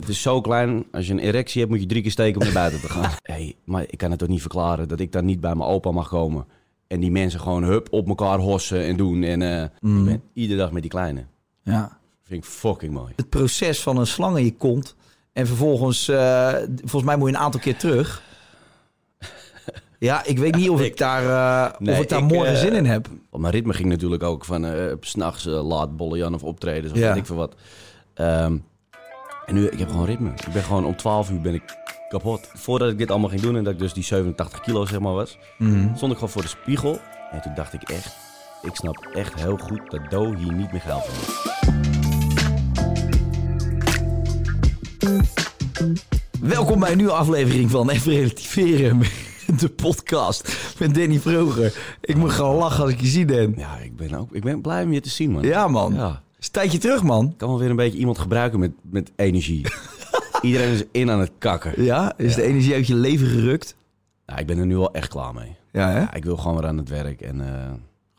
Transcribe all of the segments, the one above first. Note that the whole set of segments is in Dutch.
Het is zo klein, als je een erectie hebt, moet je drie keer steken om naar buiten te gaan. hey, maar ik kan het toch niet verklaren dat ik dan niet bij mijn opa mag komen. En die mensen gewoon hup op elkaar hossen en doen. En eh, ik ben iedere dag met die kleine. Ja. Vind ik fucking mooi. Het proces van een slang in je kont. En vervolgens, eh, volgens mij moet je een aantal keer terug. Ja, ik weet niet of ik daar, Nee, of ik daar ik, morgen zin in heb. Mijn ritme ging natuurlijk ook van s s'nachts laat Bollejan of optreden. Of Ja. weet ik veel wat. Ehm, en nu, ik heb gewoon ritme. Ik ben gewoon om 12 uur ben ik kapot. Voordat ik dit allemaal ging doen en dat ik dus die 87 kilo zeg maar was, Mhm. stond ik gewoon voor de spiegel. En toen dacht ik echt, ik snap echt heel goed dat Do hier niet meer geld van heeft. Welkom bij een nieuwe aflevering van Even Relativeren. De podcast met Danny Vroger. Ik moet gewoon lachen als ik je zie, Dan. Ja, ik ben ook ik ben blij om je te zien, man. Ja, man. Ja. Is een tijdje terug, man. Ik kan wel weer een beetje iemand gebruiken met, met energie. Iedereen is in aan het kakken. Ja, is de energie uit je leven gerukt? Ja, ik ben er nu wel echt klaar mee. Ja, hè? Ik wil gewoon weer aan het werk en eh,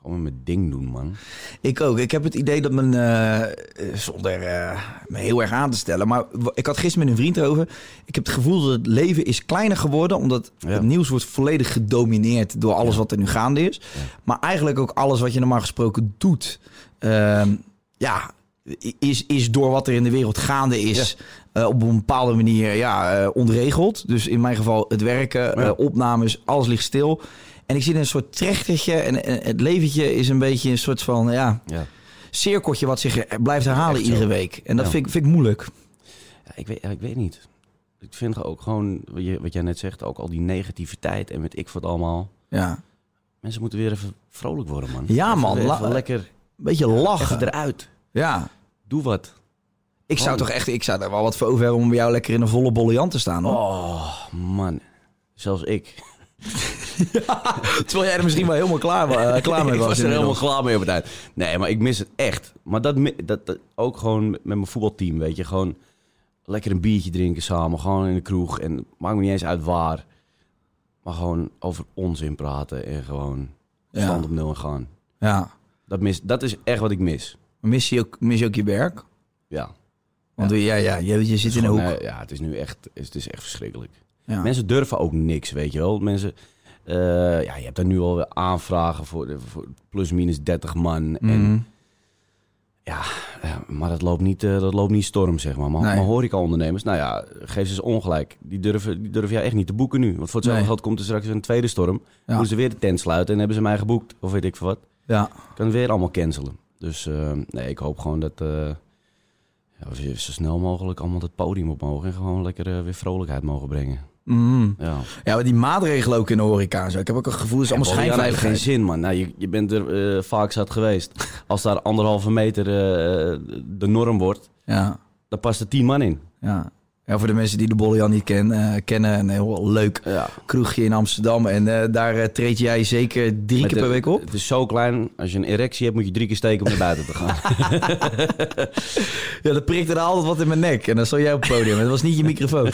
gewoon mijn ding doen, man. Ik ook. Ik heb het idee dat mijn, eh, eh, zonder eh, me heel erg aan te stellen, maar w- ik had gisteren met een vriend over. Ik heb het gevoel dat het leven is kleiner geworden, omdat Ja. het nieuws wordt volledig gedomineerd door alles wat er nu gaande is. Maar eigenlijk ook alles wat je normaal gesproken doet, ehm, ja, is, is door wat er in de wereld gaande is. eh, op een bepaalde manier ja, ontregeld. Dus in mijn geval het werken, eh, opnames, alles ligt stil. En ik zit in een soort trechtertje. En, en het leventje is een beetje een soort van ja, Ja. cirkeltje wat zich blijft herhalen iedere week. En dat vind, ik- vind ik moeilijk. Ja, ik, weet, ik weet niet. Ik vind ook gewoon, wat, je, wat jij net zegt, ook al die negativiteit en met ik wat allemaal. Ja. Mensen moeten weer even vrolijk worden, man. Ja, Even man. Even lekker beetje lachen. even eruit. Ja. Doe wat. Ik zou Oh. toch echt, ik zou daar wel wat voor over hebben om bij jou lekker in een volle bolliant te staan. Hoor. Oh, man. Zelfs ik. Terwijl jij er misschien wel helemaal klaar, eh, klaar mee ik was. was er helemaal klaar mee op het. Nee, maar ik mis het echt. Maar dat, dat, dat ook gewoon met mijn voetbalteam, weet je. Gewoon lekker een biertje drinken samen. Gewoon in de kroeg. En maakt me niet eens uit waar. Maar gewoon over onzin praten. En gewoon Ja. stand op nul en gaan. Ja. Dat, mis, dat is echt wat ik mis. Mis je ook, mis je ook je werk? Ja. Want ja, ja, je, je zit in een hoek. eh, ja, het is nu echt, het is echt verschrikkelijk. Ja. Mensen durven ook niks, weet je wel. Mensen, eh, ja, je hebt daar nu alweer aanvragen voor, de- voor plus minus 30 man. En Mhm. ja, ja, maar dat loopt niet, eh, dat loopt niet storm, zeg maar. Maar, Nee. maar horeca-ondernemers, nou ja, geef ze eens ongelijk. Die durven, die durven jou echt niet te boeken nu. Want voor hetzelfde Nee. geld komt er straks een tweede storm. Ja. Moeten ze weer de tent sluiten en hebben ze mij geboekt. Of weet ik veel wat. Ja. Kan weer allemaal cancelen. Dus eh, nee, ik hoop gewoon dat... eh, ja, we zo snel mogelijk allemaal het podium op mogen. En gewoon lekker eh, weer vrolijkheid mogen brengen. Mhm. Ja. Ja, maar die maatregelen ook in de horeca zo. Ik heb ook een gevoel, het is allemaal Ja, dat heeft geen zin, man. Nou, je, je bent er vaak zat geweest. Als daar anderhalve meter de norm wordt, Ja, dan past er tien man in. ja. Ja, voor de mensen die de Bollejan niet ken, eh, kennen, een heel leuk Ja. kroegje in Amsterdam. En eh, daar eh, treed jij zeker drie Met keer per week op. Het is zo klein. Als je een erectie hebt, moet je drie keer steken om naar buiten te gaan. Ja, dat prikte er altijd wat in mijn nek. En dan stond jij op het podium. En dat was niet je microfoon.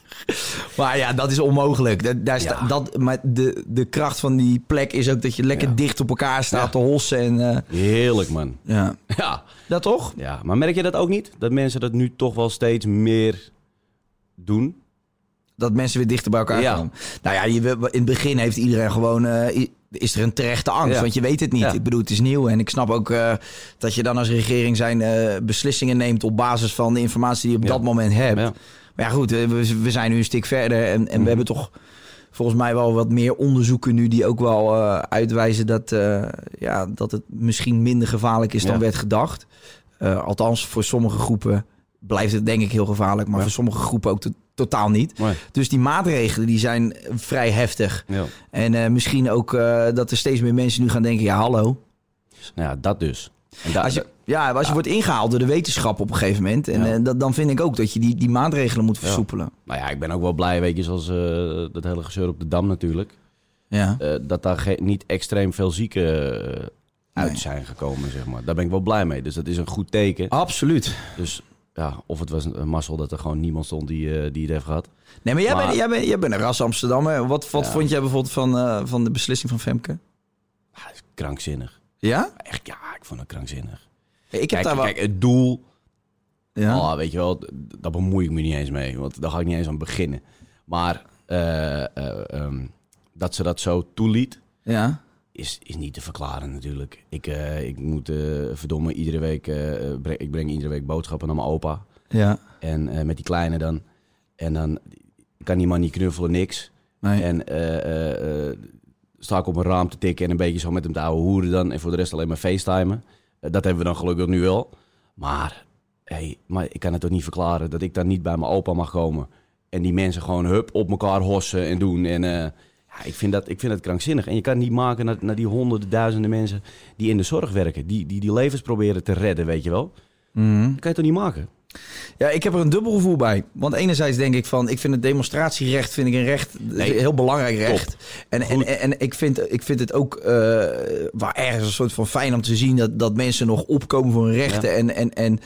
maar ja, dat is onmogelijk. Dat, daar sta, Ja. dat, maar de, de kracht van die plek is ook dat je lekker dicht op elkaar staat te hossen. En, Heerlijk, man. ja. Ja. Dat toch? ja. Maar merk je dat ook niet? Dat mensen dat nu toch wel steeds meer doen? dat mensen weer dichter bij elkaar Ja. komen. Nou ja, je, in het begin heeft iedereen gewoon... eh, is er een terechte angst, Ja. want je weet het niet. Ja. Ik bedoel, het is nieuw. En ik snap ook eh, dat je dan als regering zijn eh, beslissingen neemt... op basis van de informatie die je op Ja. dat moment hebt. Ja. Maar ja, goed, we, we zijn nu een stuk verder. En, en Mhm. we hebben toch volgens mij wel wat meer onderzoeken nu... die ook wel eh, uitwijzen dat, eh, ja, dat het misschien minder gevaarlijk is dan Ja. werd gedacht. Eh, althans, voor sommige groepen blijft het denk ik heel gevaarlijk. Maar Ja. voor sommige groepen ook to- totaal niet. Dus die maatregelen die zijn vrij heftig. Ja. En misschien ook dat er steeds meer mensen nu gaan denken... ja, hallo. Nou ja, dat dus. En da- Als je, ja, als je wordt ingehaald door de wetenschap op een gegeven moment... En, Ja. eh, dat, dan vind ik ook dat je die, die maatregelen moet versoepelen. nou ja, ik ben ook wel blij, weet je, zoals eh, dat hele gezeur op de Dam natuurlijk. Ja. eh, dat daar niet extreem veel zieken uit Nee. zijn gekomen, zeg maar. Daar ben ik wel blij mee. Dus dat is een goed teken. Absoluut. Dus ja, of het was een, mazzel dat er gewoon niemand stond die, die het heeft gehad. Nee, maar jij, Maar- bent, jij, bent, jij bent een ras Amsterdammer. Wat, wat Ja. vond jij bijvoorbeeld van, van de beslissing van Femke? Ah, dat is krankzinnig. Ja? Echt, ja, ik vond het krankzinnig. Ik heb Kijk, daar wel... kijk het doel, ja. oh, weet je wel, daar bemoei ik me niet eens mee. Want daar ga ik niet eens aan beginnen. Maar eh, eh, ehm, dat ze dat zo toeliet, ja. is, is niet te verklaren natuurlijk. Ik, eh, ik moet verdomme iedere week, breng, ik breng iedere week boodschappen naar mijn opa. Ja. En met die kleine dan. En dan kan die man niet knuffelen, niks. Nee. En sta ik op een raam te tikken en een beetje zo met hem te ouwe hoeren dan. En voor de rest alleen maar facetimen. Eh, dat hebben we dan gelukkig nu wel. Maar, hey, maar ik kan het toch niet verklaren dat ik dan niet bij mijn opa mag komen. En die mensen gewoon hup op elkaar hossen en doen. En eh, ja, ik, vind dat, ik vind dat krankzinnig. En je kan het niet maken naar, naar die honderden, duizenden mensen die in de zorg werken. Die, die die levens proberen te redden, weet je wel. Mhm. Dat kan je toch niet maken? Ja, ik heb er een dubbel gevoel bij. Want enerzijds denk ik van, ik vind het demonstratierecht vind ik een recht, Nee. heel belangrijk recht. En, en, en, en ik, vind, ik vind het ook eh waar ergens een soort van fijn om te zien dat, dat mensen nog opkomen voor hun rechten. Ja. En, en, en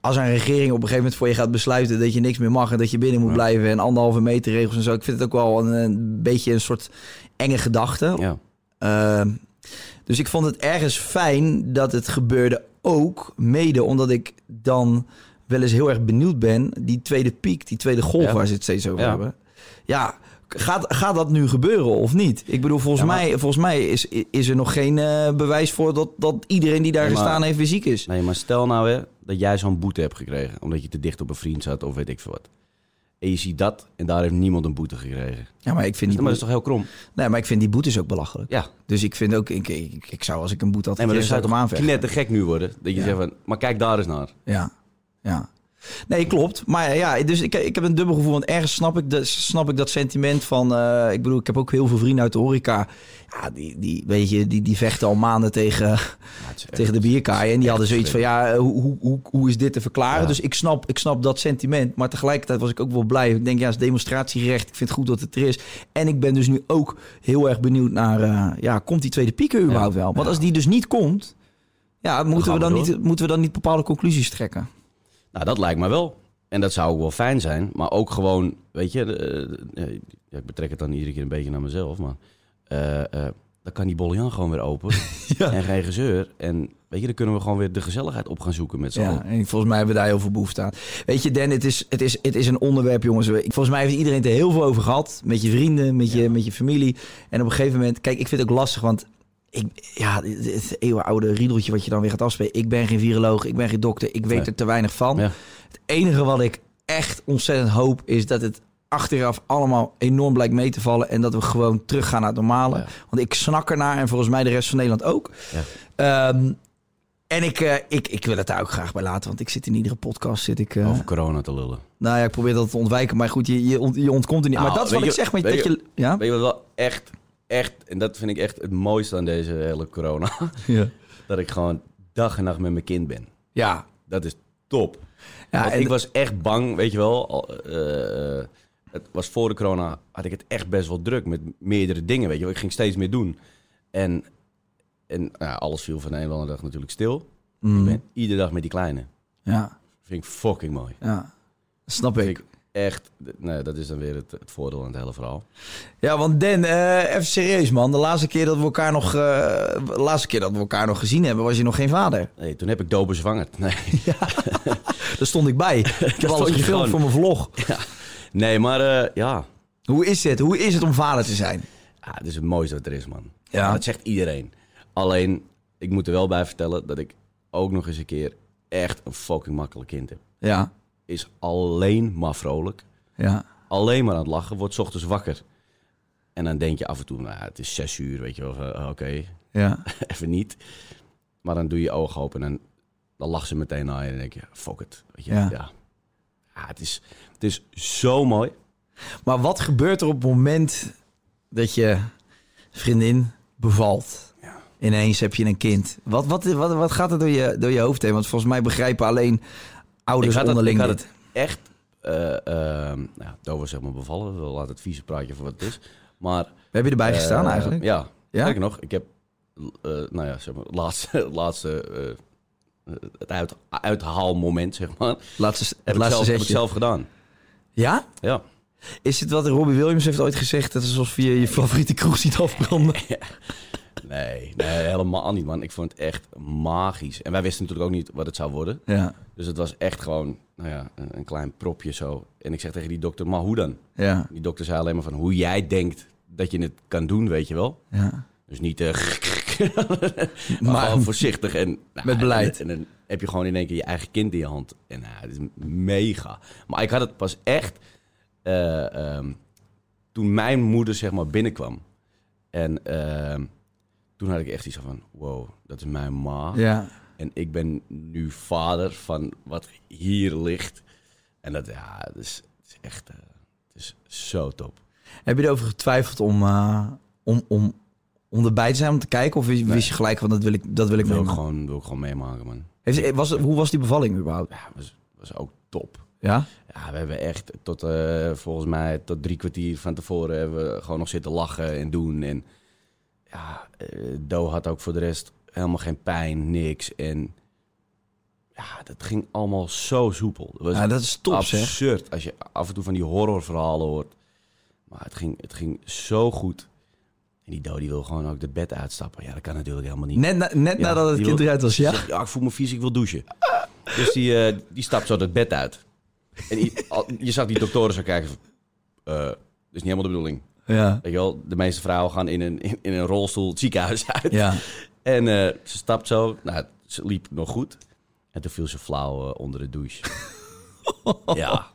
als een regering op een gegeven moment voor je gaat besluiten dat je niks meer mag en dat je binnen moet Ja. blijven en anderhalve meter regels en zo. Ik vind het ook wel een, een beetje een soort enge gedachte. Ja. Ehm, dus ik vond het ergens fijn dat het gebeurde ook mede omdat ik dan wel eens heel erg benieuwd ben. Die tweede piek, die tweede golf Ja. waar ze het steeds over Ja. hebben. Ja, gaat, gaat dat nu gebeuren of niet? Ik bedoel, volgens Ja, maar- mij, volgens mij is, is er nog geen eh, bewijs voor dat, dat iedereen die daar Nee, maar- gestaan heeft weer ziek is. Nee, maar stel nou hè, dat jij zo'n boete hebt gekregen. Omdat je te dicht op een vriend zat of weet ik veel wat. En je ziet dat en daar heeft niemand een boete gekregen. Ja, maar ik vind Maar die, dat is toch heel krom? nee, maar ik vind die boetes ook belachelijk. Ja. Dus ik vind ook, ik, ik, ik zou als ik een boete had Nee, maar dat zou toch aanvechten. net te gek nu worden. Dat je Ja. zegt van, maar kijk daar eens naar. Ja, ja. Nee, klopt. Maar ja, dus ik, ik heb een dubbel gevoel. Want ergens snap ik, de, snap ik dat sentiment van... eh, ik bedoel, ik heb ook heel veel vrienden uit de horeca. Ja, die, die, weet je, die, die vechten al maanden tegen, Ja, tegen de bierkaai. En die hadden zoiets van, ja, hoe, hoe, hoe, hoe is dit te verklaren? Ja. Dus ik snap, ik snap dat sentiment. Maar tegelijkertijd was ik ook wel blij. Ik denk, ja, het is demonstratierecht. Ik vind het goed dat het er is. En ik ben dus nu ook heel erg benieuwd naar... eh, ja, komt die tweede pieker überhaupt wel? Want als die dus niet komt... Ja, moeten we, we dan niet, moeten we dan niet bepaalde conclusies trekken? Nou, dat lijkt me wel. En dat zou ook wel fijn zijn. Maar ook gewoon, weet je... eh, eh, ja, ik betrek het dan iedere keer een beetje naar mezelf. Maar eh, dan kan die Bollian gewoon weer open. En geen gezeur. En weet je, dan kunnen we gewoon weer de gezelligheid op gaan zoeken met z'n Ja, en volgens mij hebben we daar heel veel behoefte aan. Weet je, Dan, het is, het is, het is een onderwerp, jongens. Ik- Volgens mij heeft iedereen het er heel veel over gehad. Met je vrienden, met je, met je familie. En op een gegeven moment... Kijk, ik vind het ook lastig, want... Ik, ja, het, eeuwenoude riedeltje wat je dan weer gaat afspelen. Ik ben geen viroloog, ik ben geen dokter. Ik weet Nee. er te weinig van. Ja. Het enige wat ik echt ontzettend hoop... is dat het achteraf allemaal enorm blijkt mee te vallen... en dat we gewoon teruggaan naar het normale. Ja. Want ik snak ernaar en volgens mij de rest van Nederland ook. Ja. Ehm, en ik, eh, ik, ik wil het daar ook graag bij laten, want ik zit in iedere podcast. Zit ik, eh, Over corona te lullen. nou ja, ik probeer dat te ontwijken, maar goed, je, je, ont- je ontkomt er niet. Nou, maar dat is wat ik zeg, met weet dat je... Ja? Weet je wat wel echt, echt... En dat vind ik echt het mooiste aan deze hele corona. Ja. dat ik gewoon dag en nacht met mijn kind ben. Ja. Dat is top. Ja, en- ik was echt bang, weet je wel. eh, het was voor de corona had ik het echt best wel druk met meerdere dingen, weet je wel. Ik ging steeds meer doen. En, en nou ja, alles viel van de een andere dag natuurlijk stil. Mm. Ik ben iedere dag met die kleine. Ja, Vind ik fucking mooi. ja. Snap ik echt, nee, dat is dan weer het, het voordeel aan het hele verhaal. Ja, want Dan, eh, even serieus man. De laatste keer dat we elkaar nog, eh, de laatste keer dat we elkaar nog gezien hebben, was je nog geen vader. Nee, toen heb ik Dobe zwanger. Nee. Daar stond ik bij. Ik heb alles je gefilmd gewoon. voor mijn vlog. Nee, maar eh, ja. Hoe is het? Hoe is het om vader te zijn? ja, het is het mooiste wat er is, man. Ja. Dat zegt iedereen. Alleen, ik moet er wel bij vertellen dat ik ook nog eens een keer echt een fucking makkelijk kind heb. Ja, Is alleen maar vrolijk. ja, Alleen maar aan het lachen. Wordt ochtends wakker. En dan denk je af en toe, nou ja, het is zes uur, weet je wel. van, Oké, ja. even niet. Maar dan doe je je ogen open en dan lacht ze meteen naar je. En dan denk je, fuck it. Weet je? Ja. Ja. Ja, het, is, het is zo mooi. Maar wat gebeurt er op het moment dat je vriendin bevalt? Ineens heb je een kind. Wat, wat, wat, wat gaat er door je, door je hoofd heen? Want volgens mij begrijpen alleen ouders ik had het, onderling ik had het echt... eh eh nou, ja, Dover zeg maar bevallen. We laten het vieze praatje voor wat het is. Maar... Heb je erbij gestaan eh, eigenlijk? Ja. Ja? ja? nog, ik heb... nou ja, zeg maar, het laatste... laatste het uit, uithaalmoment, zeg maar. Laatste, het laatste zelf, heb ik zelf gedaan. Ja? Ja. Is het wat Robbie Williams heeft ooit gezegd? Dat is alsof je je favoriete kroeg ziet afbranden. Nee, nee, helemaal niet, man. Ik vond het echt magisch. En wij wisten natuurlijk ook niet wat het zou worden. Ja, Dus het was echt gewoon, nou ja, een, een klein propje zo. En ik zeg tegen die dokter, maar hoe dan? ja, Die dokter zei alleen maar van hoe jij denkt dat je het kan doen, weet je wel. ja. Dus niet eh maar, Maar- gewoon voorzichtig en nou, Met beleid. En, en dan heb je gewoon in één keer je eigen kind in je hand. En nou, het is mega. Maar ik had het pas echt eh, ehm, toen mijn moeder zeg maar binnenkwam. En ehm, toen had ik echt iets van, wow, dat is mijn ma. ja. En ik ben nu vader van wat hier ligt. En dat, ja, het is, echt, eh, het is zo top. Heb je erover getwijfeld om, eh, om, om, om erbij te zijn, om te kijken? Of wist, je gelijk van dat wil ik, dat wil ik wil ik gewoon, wil ik gewoon meemaken, man. Heeft, was, hoe was die bevalling überhaupt? Ja, was, was ook top. Ja? Ja, we hebben echt tot, eh, volgens mij, tot drie kwartier van tevoren hebben we gewoon nog zitten lachen en doen. En ja, eh, Do had ook voor de rest helemaal geen pijn, niks. En ja, dat ging allemaal zo soepel. Dat Ja, dat is top zeg. absurd als je af en toe van die horrorverhalen hoort. Maar het ging, het ging zo goed. En die Do die wil gewoon ook het bed uitstappen. Ja, dat kan natuurlijk helemaal niet. Net, na- net Ja, nadat het kind wil- eruit was, ja? Zegt, ja, ik voel me vies, ik wil douchen. Dus die, eh, die stapt zo het bed uit. En je zag die doktoren zo kijken van... eh, dat is niet helemaal de bedoeling. Ja. Weet je wel, de meeste vrouwen gaan in een, in, in een rolstoel het ziekenhuis uit. Ja. En eh, ze stapt zo. Nou, ze liep nog goed. En toen viel ze flauw eh, onder de douche. ja,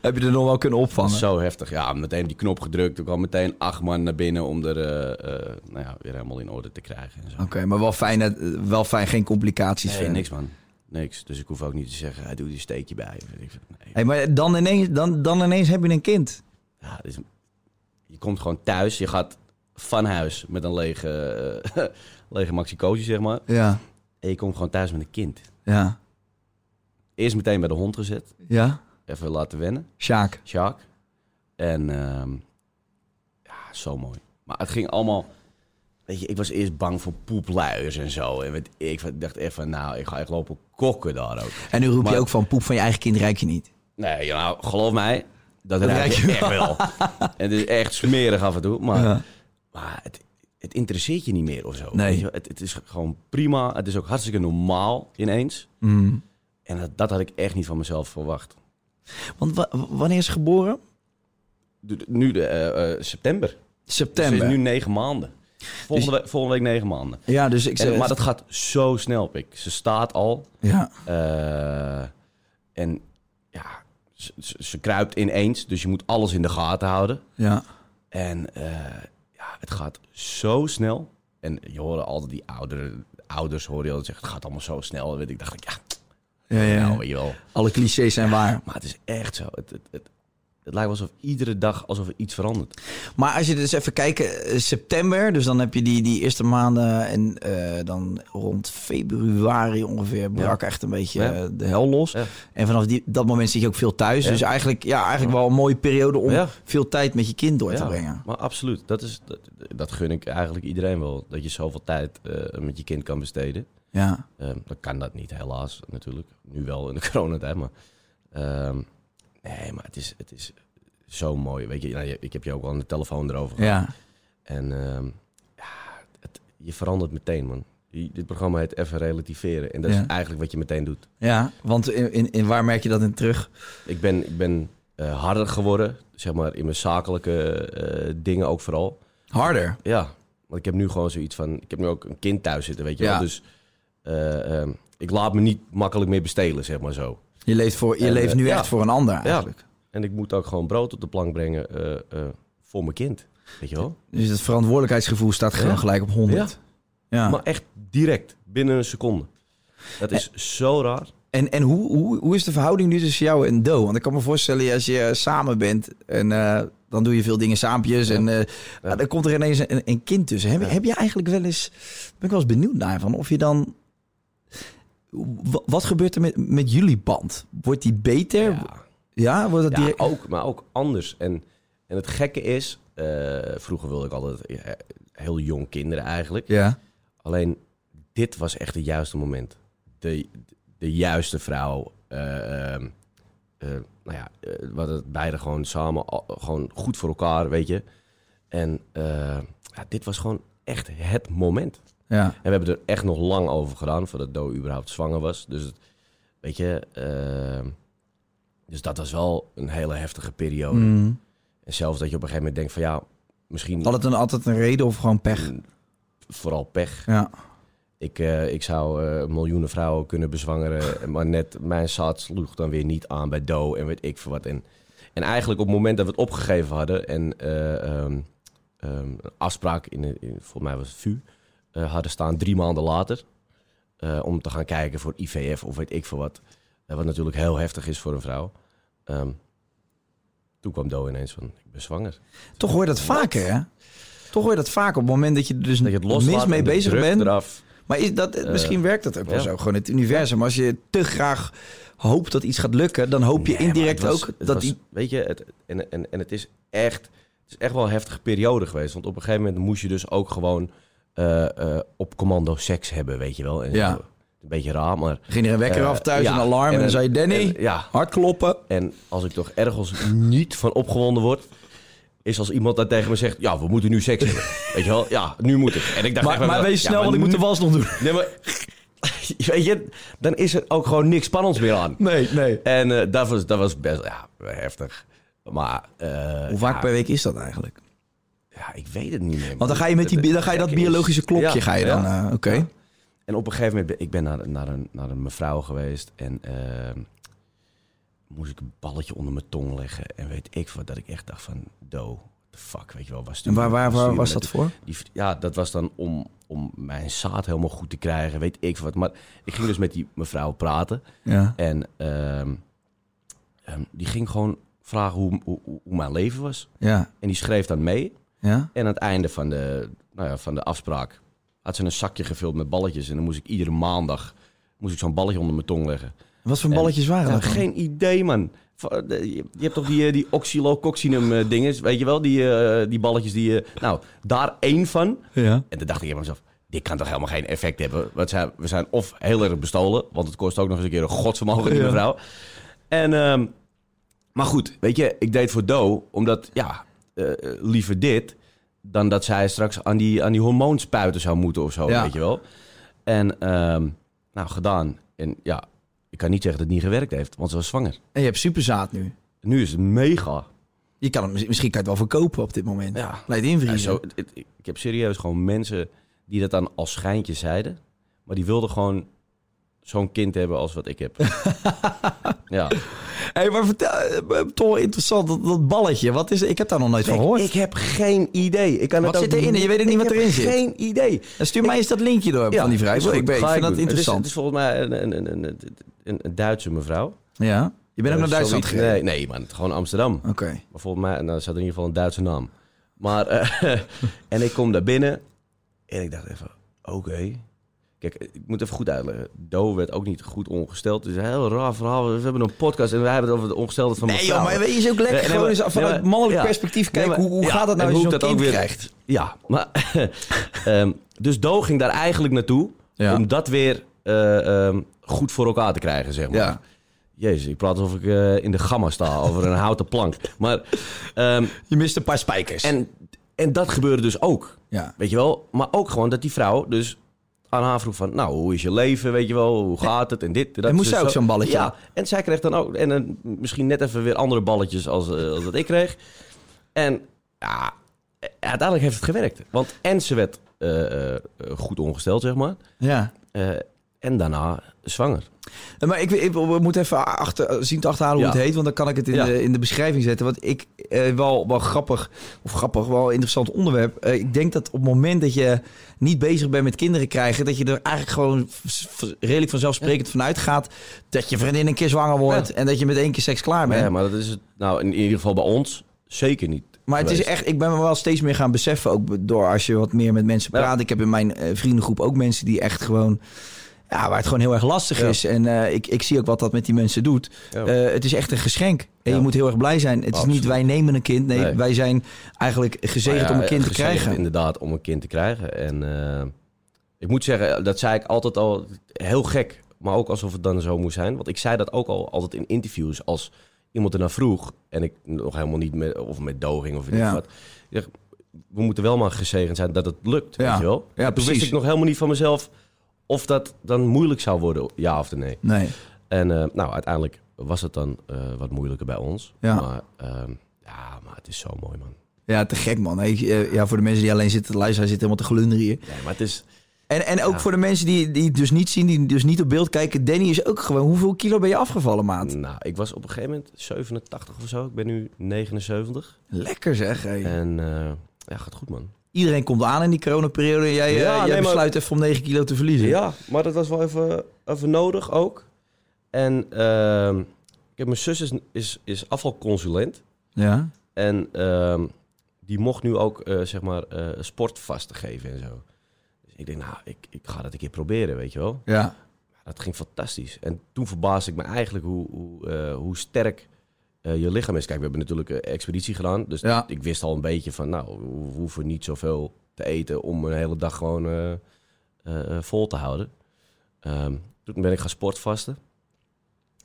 Heb je er nog wel kunnen opvangen? zo heftig. Ja, meteen die knop gedrukt. Toen kwam meteen acht man naar binnen om er eh, nou ja, weer helemaal in orde te krijgen. Oké, maar wel fijn, dat- wel fijn, geen complicaties. Nee, verder. niks man. Niks. Dus ik hoef ook niet te zeggen, hij doet een steekje bij. Nee. Hey, maar dan ineens, dan, dan ineens heb je een kind. Ja, het is, je komt gewoon thuis. Je gaat van huis met een lege, eh, lege maxicosi, zeg maar. Ja, En je komt gewoon thuis met een kind. ja, Eerst meteen bij de hond gezet. ja. Even laten wennen. Sjaak. Sjaak. En ehm, ja, zo mooi. Maar het ging allemaal... Weet je, ik was eerst bang voor poepluiers en zo. En weet ik, dacht van, nou, ik ga echt lopen kokken daar ook. En nu roep je ook van poep van je eigen kind ruik je niet. Nee, nou, geloof mij, dat, Dat je echt wel. en het is echt smerig af en toe. Maar, Ja. maar het, het interesseert je niet meer of zo. Nee. Je het, het is gewoon prima. Het is ook hartstikke normaal ineens. Mm. En dat, dat had ik echt niet van mezelf verwacht. Want wa- wanneer is ze geboren? De- de- Nu de, eh, eh, september. Dus September. Ze is nu negen maanden. Volgende, week, volgende week negen maanden. Ja, dus ik zeg... maar dat gaat zo snel, Pik. Ze staat al. Ja, eh, en ze, ze, ze kruipt ineens. Dus je moet alles in de gaten houden. ja. En eh, ja, het gaat zo snel. En je hoorde altijd die oudere, ouders hoor je altijd zeggen, het gaat allemaal zo snel. En weet ik dacht ik, ja, Ja, ja. nou. Alle clichés zijn waar. Maar het is echt zo. Het, het, het, het lijkt alsof iedere dag alsof er iets verandert. Maar als je dus even kijkt, eh, september, dus dan heb je die, die eerste maanden en eh, dan rond februari ongeveer brak echt een beetje Ja. eh, de hel los. Ja. En vanaf die, dat moment zit je ook veel thuis. Dus eigenlijk, ja, eigenlijk wel een mooie periode om Ja. veel tijd met je kind door te Ja, brengen. Maar absoluut, dat, is, dat, dat gun ik eigenlijk iedereen wel. Dat je zoveel tijd met je kind kan besteden. Ja, Ehm dan kan dat niet, helaas, natuurlijk. Nu wel in de coronatijd, maar... nee, maar het is, het is zo mooi. Weet je, nou, ik heb je ook al aan de telefoon erover gehad. ja. En ehm, ja, het, je verandert meteen, man. Dit programma heet Even Relativeren. En dat Ja. is eigenlijk wat je meteen doet. ja want in, in, in waar merk je dat in terug? Ik ben, ik ben eh, harder geworden. Zeg maar in mijn zakelijke eh, dingen ook vooral. Harder. Ja, want ik heb nu gewoon zoiets van... Ik heb nu ook een kind thuis zitten, weet je Ja. wel. Dus eh, ehm, ik laat me niet makkelijk meer bestelen, zeg maar zo. Je leeft, voor, je En, leeft nu eh, echt ja. voor een ander eigenlijk. En ik moet ook gewoon brood op de plank brengen eh, eh, voor mijn kind. Weet je wel? Dus het verantwoordelijkheidsgevoel staat gewoon Ja. gelijk op 100. Ja. Maar echt direct, binnen een seconde. Dat is zo raar. En, en hoe, hoe, hoe is de verhouding nu tussen jou en Do? Want ik kan me voorstellen, als je samen bent en dan doe je veel dingen saampjes en Ja. dan komt er ineens een, een kind tussen. Heb, je- Ja. heb je eigenlijk wel eens, ben ik wel eens benieuwd naar van of je dan, wat gebeurt er met, met jullie band? Wordt die beter? Ja, Ja. wordt het Ja, direct? ook, maar ook anders. En, en het gekke is, eh, vroeger wilde ik altijd eh, heel jong kinderen eigenlijk. Ja. Alleen dit was echt het juiste moment. De, de juiste vrouw. eh, ehm, eh, nou ja, hadden het beide gewoon samen, gewoon goed voor elkaar, weet je. En ja, dit was gewoon echt het moment. Ja. En we hebben er echt nog lang over gedaan voordat Do überhaupt zwanger was. Dus het, weet je, ehm, dus dat was wel een hele heftige periode. Mm. En zelfs dat je op een gegeven moment denkt van ja, misschien Had het een, altijd een reden of gewoon pech? mm, vooral pech. Ja. Ik, eh, ik zou eh, miljoenen vrouwen kunnen bezwangeren, maar net mijn zaad sloeg dan weer niet aan bij Do en weet ik veel wat. En, en eigenlijk op het moment dat we het opgegeven hadden en eh, ehm, een afspraak in, in, volgens mij was het VU, eh, hadden staan drie maanden later eh, om te gaan kijken voor IVF of weet ik veel wat. Eh, wat natuurlijk heel heftig is voor een vrouw. Ehm, toen kwam Do ineens van, ik ben zwanger. Toch hoor je dat vaker, hè? Toch hoor je dat vaker op het moment dat je er dus Dat je het loslaat mee bezig bent. eraf. Maar is dat, misschien werkt dat ook wel ja. zo, gewoon het universum. Als je te graag hoopt dat iets gaat lukken, dan hoop je Nee, indirect was- ook dat was- die... Weet je, het, en, en, en het is echt... Het is echt wel een heftige periode geweest. Want op een gegeven moment moest je dus ook gewoon eh, eh, op commando seks hebben, weet je wel. En Ja. Een beetje raar, maar... Ging er een wekker eh, af thuis, ja, een alarm en, dan zei je, Danny, en, ja, hard kloppen. en als ik toch ergens niet van opgewonden word... is als iemand dat tegen me zegt... ja, we moeten nu seks hebben. weet je wel? Ja, nu moet het. En ik dacht Maar, maar wees ja, snel, maar want ik moet de was nog doen. Nee, maar... weet je, dan is er ook gewoon niks spannends meer aan. Nee, nee. En dat, was, dat was best ja, heftig. Maar... eh, Hoe vaak ja, per week is dat eigenlijk? Ja, ik weet het niet meer. Want dan ga je, met die, dan ga je dat biologische klokje, ga je dan... eh, Oké. En op een gegeven moment, ben ik ben naar, naar, een, naar een mevrouw geweest en ehm, moest ik een balletje onder mijn tong leggen. En weet ik wat, dat ik echt dacht van, do, the fuck, weet je wel. En waar, waar, waar was dat voor? Die, ja, dat was dan om, om mijn zaad helemaal goed te krijgen, weet ik wat. Maar ik ging dus met die mevrouw praten Ja. en ehm, ehm, die ging gewoon vragen hoe, hoe, hoe mijn leven was. Ja. En die schreef dan mee. Ja. En aan het einde van de, nou ja, van de afspraak had ze een zakje gevuld met balletjes. En dan moest ik iedere maandag moest ik zo'n balletje onder mijn tong leggen. Wat voor En- balletjes waren dat dan? geen idee, man. De- Je je hebt toch die, eh, die oxylococcinum eh, dinges, weet je wel? Die, eh, die balletjes die... eh, nou, daar één van. Ja. En toen dacht ik bij mezelf, dit kan toch helemaal geen effect hebben? Want zij- we zijn of heel erg bestolen, want het kost ook nog eens een keer een godsvermogen, die Ja. mevrouw. En, ehm, maar goed, weet je, ik deed voor Do, omdat, ja, eh, eh, liever dit dan dat zij straks aan die, aan die hormoonspuiten zou moeten of zo, Ja. weet je wel. En, ehm, nou, gedaan. En ja, ik kan niet zeggen dat het niet gewerkt heeft, want ze was zwanger. En je hebt superzaad nu. Nu is het mega. Je kan hem, misschien kan je het wel verkopen op dit moment. Ja. Het Ja, invriezen. zo, het- het- ik heb serieus gewoon mensen die dat dan als schijntje zeiden. Maar die wilden gewoon zo'n kind hebben als wat ik heb. ja. Hey, maar vertel, eh, toch wel interessant, dat, dat balletje. Wat is, ik heb daar nog nooit van gehoord. ik heb geen idee. Ik kan Wat het zit erin? Je weet ook niet wat erin zit. geen idee. Dan stuur mij eens dat linkje door van die is Ik, ben, vind dat. Het is, interessant. het is volgens mij een, een, een, een, een, Duitse mevrouw. ja? Je bent ook naar Eh, Duitsland zoiets- gereden? Nee, nee man. Gewoon Amsterdam. Oké. Maar volgens mij, nou, zat er in ieder geval een Duitse naam. Maar, eh, en ik kom daar binnen en ik dacht even, oké. Kijk, ik moet even goed uitleggen. Do werd ook niet goed ongesteld. Het is een heel raar verhaal. We hebben een podcast en wij hebben het over de ongesteldheid van Nee joh, maar weet je, is ook lekker Nee, gewoon eens vanuit nee, mannelijk ja. perspectief Nee, kijken. maar- hoe hoe ja, gaat dat nou als je dat kind ook weer- krijgt? Ja, maar... ehm, dus Do ging daar eigenlijk naartoe Ja. om dat weer eh, ehm, goed voor elkaar te krijgen, zeg maar. Ja. Jezus, ik praat alsof ik eh, in de gamma sta over een houten plank. Maar, ehm, Je mist een paar spijkers. en, en dat gebeurde dus ook. ja. Weet je wel? Maar ook gewoon dat die vrouw dus aan haar vroeg van, nou, hoe is je leven, weet je wel, hoe gaat het en dit. En dat En moest dus zij ook zo. zo'n balletje? Ja, en zij kreeg dan ook, en dan misschien net even weer andere balletjes als, eh, als dat ik kreeg. En ja, eh, uiteindelijk heeft het gewerkt. Want en ze werd eh, eh, goed ongesteld, zeg maar. Ja. Eh, en daarna zwanger. Eh, Maar ik, ik, we moeten even achter, zien te achterhalen hoe Ja. het heet, want dan kan ik het in, Ja. de, in de beschrijving zetten. Want ik, eh, wel, wel grappig, of grappig, wel interessant onderwerp. Eh, ik denk dat op het moment dat je niet bezig bent met kinderen krijgen, dat je er eigenlijk gewoon redelijk vanzelfsprekend vanuit gaat dat je vriendin een keer zwanger wordt Ja. en dat je met één keer seks klaar bent. Ja, maar dat is het, nou in ieder geval bij ons zeker niet. Maar het is echt, ik ben me wel steeds meer gaan beseffen, ook door als je wat meer met mensen Ja. praat. Ik heb in mijn eh, vriendengroep ook mensen die echt gewoon, ja, waar het gewoon heel erg lastig Ja. is. En eh, ik, ik zie ook wat dat met die mensen doet. Ja. Eh, het is echt een geschenk. En je moet heel erg blij zijn. Het is niet wij nemen een kind. Nee, Nee. wij zijn eigenlijk gezegend om een kind te krijgen. Inderdaad, om een kind te krijgen. En eh, ik moet zeggen, dat zei ik altijd al heel gek. Maar ook alsof het dan zo moest zijn. Want ik zei dat ook al altijd in interviews. Als iemand er naar vroeg. En ik nog helemaal niet met, of met doging of Ja. wat. Ik zeg, we moeten wel maar gezegend zijn dat het lukt. Ja. Weet je wel? Ja, Toen precies. wist ik nog helemaal niet van mezelf. Of dat dan moeilijk zou worden, ja of nee. Nee. En eh, nou, uiteindelijk was het dan eh, wat moeilijker bij ons. Ja. Maar ehm, ja, maar het is zo mooi, man. Ja, te gek man. Ik, eh, ja, voor de mensen die alleen zitten te luisteren, hij zit helemaal te glunderen hier. Nee, maar het is... En, en ook Ja. voor de mensen die, die het dus niet zien, die dus niet op beeld kijken. Danny is ook gewoon... Hoeveel kilo ben je afgevallen, maat? Nou, ik was op een gegeven moment 87 of zo. Ik ben nu 79. Lekker zeg. hey. En ja, gaat goed, man. Iedereen komt aan in die coronaperiode. En jij, eh, Ja, jij nee, maar- besluit even om 9 kilo te verliezen. Ja, maar dat was wel even, even nodig ook. En ehm, kijk, mijn zus is, is, is afvalconsulent. Ja. En ehm, die mocht nu ook, eh, zeg maar, eh sportvasten geven en zo. Dus ik denk, nou, ik, ik ga dat een keer proberen, weet je wel. Ja. Dat ging fantastisch. En toen verbaasde ik me eigenlijk hoe, hoe, hoe sterk eh, je lichaam is. Kijk, we hebben natuurlijk een expeditie gedaan. Dus Ja. ik wist al een beetje van, nou, we hoeven niet zoveel te eten om een hele dag gewoon eh, eh, eh, vol te houden. Ehm, toen ben ik gaan sportvasten.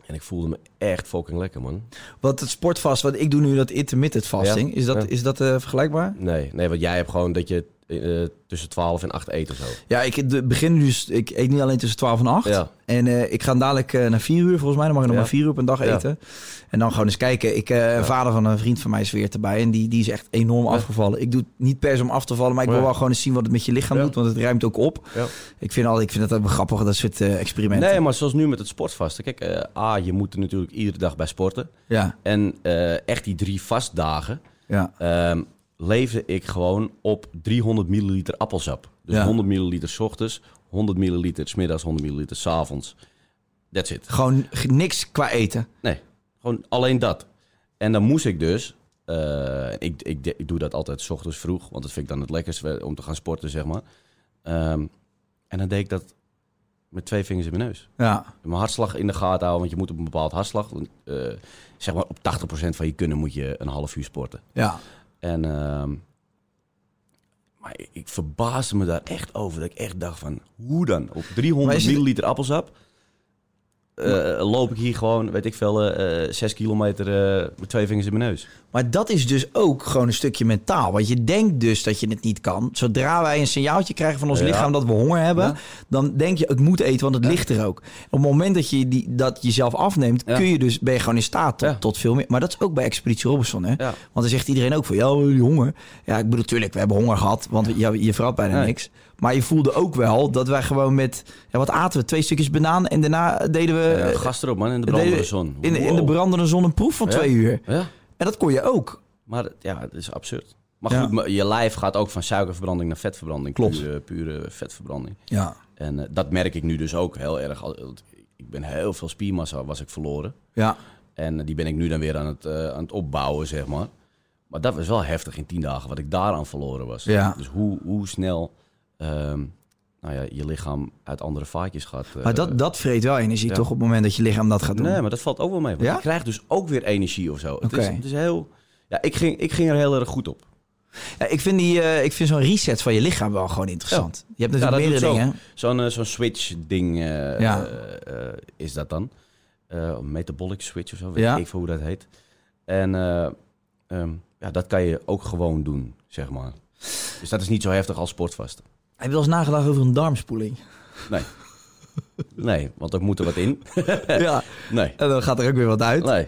En ik voelde me echt fucking lekker, man. Wat het sportvast, wat ik doe nu, dat intermittent fasting. Ja. Is dat, Ja. is dat eh, vergelijkbaar? Nee, nee, want jij hebt gewoon dat je eh, tussen 12 en 8 eet of zo. Ja, ik begin dus... Ik eet niet alleen tussen 12 en 8. Ja. En eh, ik ga dadelijk eh, naar 4 uur, volgens mij. Dan mag je nog Ja. maar 4 uur op een dag Ja. eten. En dan gewoon eens kijken. Ik, Een vader van een vriend van mij is weer erbij. En die, die is echt enorm afgevallen. Ik doe het niet per se om af te vallen. Maar ik wil Ja. wel gewoon eens zien wat het met je lichaam Ja. doet. Want het ruimt ook op. Ja. Ik vind, al, ik vind dat wel grappig, dat soort experimenten. Nee, maar zoals nu met het sportvasten. Kijk, A, je moet er natuurlijk iedere dag bij sporten. Ja, En echt die drie vastdagen ja. ehm leefde ik gewoon op 300 milliliter appelsap. Dus Ja. 100 milliliter 's ochtends, 100 milliliter 's middags, 100 milliliter 's avonds. That's it. Gewoon niks qua eten. Nee, gewoon alleen dat. En dan moest ik dus... eh, ik, ik, ik doe dat altijd 's ochtends vroeg, want dat vind ik dan het lekkerste om te gaan sporten, zeg maar. Ehm, en dan deed ik dat met twee vingers in mijn neus. Ja, Mijn hartslag in de gaten houden, want je moet op een bepaald hartslag... eh, zeg maar op 80% van je kunnen moet je een half uur sporten. ja. En, ehm, maar ik, ik verbaasde me daar echt over. Dat ik echt dacht van, hoe dan? Op Maar 300 is het- milliliter appelsap eh, loop ik hier gewoon, weet ik veel, eh, zes kilometer met twee vingers in mijn neus. Maar dat is dus ook gewoon een stukje mentaal. Want je denkt dus dat je het niet kan. Zodra wij een signaaltje krijgen van ons Ja. lichaam dat we honger hebben, Ja. dan denk je, ik moet eten, want het Ja. ligt er ook. Op het moment dat je die, dat jezelf afneemt, kun je dus, ben je gewoon in staat tot, tot veel meer. Maar dat is ook bij Expeditie Robinson. Hè? Want dan zegt iedereen ook van, ja, die honger. Ja, ik bedoel, natuurlijk, we hebben honger gehad, want je, je verrat bijna niks. Maar je voelde ook wel dat wij gewoon met, ja, wat aten we? Twee stukjes banaan en daarna deden we... Ja, eh, gas erop man, in de brandende zon. In, in de brandende zon een proef van Ja. twee uur. Ja, En dat kon je ook. maar ja, het is absurd. Maar goed, je lijf gaat ook van suikerverbranding naar vetverbranding. Klopt. Pure, pure vetverbranding. Ja. En eh, dat merk ik nu dus ook heel erg. Ik ben heel veel spiermassa was ik verloren. Ja. En eh, die ben ik nu dan weer aan het, eh, aan het opbouwen, zeg maar. Maar dat was wel heftig in tien dagen, wat ik daaraan verloren was. Ja. Dus hoe, hoe snel ehm, nou ja, je lichaam uit andere vaatjes gaat... eh, Maar dat, dat vreet wel energie, ja. toch? Op het moment dat je lichaam dat gaat doen. Nee, maar dat valt ook wel mee. Want Ja? je krijgt dus ook weer energie of zo. Het, is, Oké. het is heel... Ja, ik ging, ik ging er heel erg goed op. Ja, ik vind, die, eh, ik vind zo'n reset van je lichaam wel gewoon interessant. Je hebt natuurlijk meerdere dingen. Zo'n eh, zo'n switch-ding is dat dan. Metabolic switch of zo, weet Ja. ik even hoe dat heet. En eh, ehm, ja, dat kan je ook gewoon doen, zeg maar. Dus dat is niet zo heftig als sportvasten. Heb je wel eens nagedacht over een darmspoeling? Nee. Nee, want er moet er wat in. ja. Nee. En dan gaat er ook weer wat uit. Nee.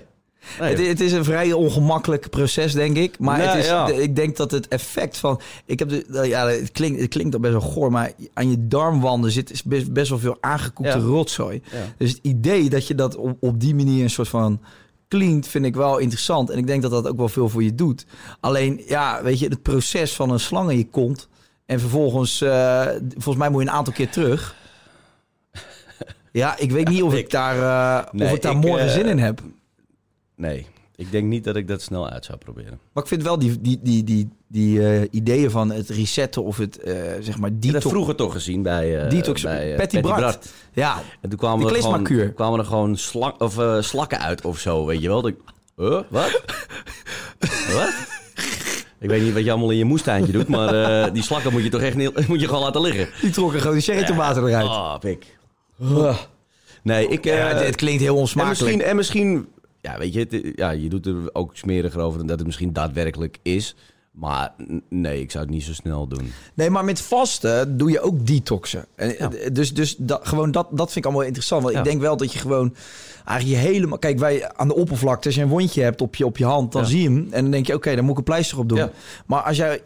nee. Het, het is een vrij ongemakkelijk proces, denk ik. Maar Nee, het is, ja. ik denk dat het effect van... Ik heb de, ja, het, klinkt, het klinkt al best wel goor, maar aan je darmwanden zit best, best wel veel aangekoekte Ja. rotzooi. Ja. Dus het idee dat je dat op, op die manier een soort van cleant, vind ik wel interessant. En ik denk dat dat ook wel veel voor je doet. Alleen, ja, weet je, het proces van een slang in je kont... en vervolgens, eh, volgens mij moet je een aantal keer terug... Ja, ik weet niet of ik daar, eh, Nee, of ik daar ik, morgen eh, zin in heb. Nee. Ik denk niet dat ik dat snel uit zou proberen. Maar ik vind wel die, die, die, die, die eh, ideeën van het resetten of het, eh, zeg maar, detox. dat vroeger toch gezien bij, eh Detox- bij eh, Patty Bart. Ja, En toen kwamen er, gewoon, kwamen er gewoon slak, of, eh, slakken uit of zo, weet je wel. Dat huh? Wat? wat? Ik weet niet wat je allemaal in je moestuintje doet, maar eh, die slakken moet je toch echt niet, moet je gewoon laten liggen. die trokken gewoon de cherrytomaten eruit. Ah, pik. Ugh. Nee, ik... Ja, eh, het, het klinkt heel en onsmakelijk. misschien, en misschien, ja, weet je, het, ja, je doet er ook smeriger over dan dat het misschien daadwerkelijk is. Maar nee, ik zou het niet zo snel doen. Nee, maar met vasten doe je ook detoxen. En, eh, Dus, dus dat, gewoon dat, dat vind ik allemaal interessant. Want Ja. ik denk wel dat je gewoon eigenlijk je helemaal... Kijk, wij aan de oppervlakte, als je een wondje hebt op je, op je hand, dan Ja. zie je hem. En dan denk je, oké, dan moet ik een pleister op doen. Maar als jij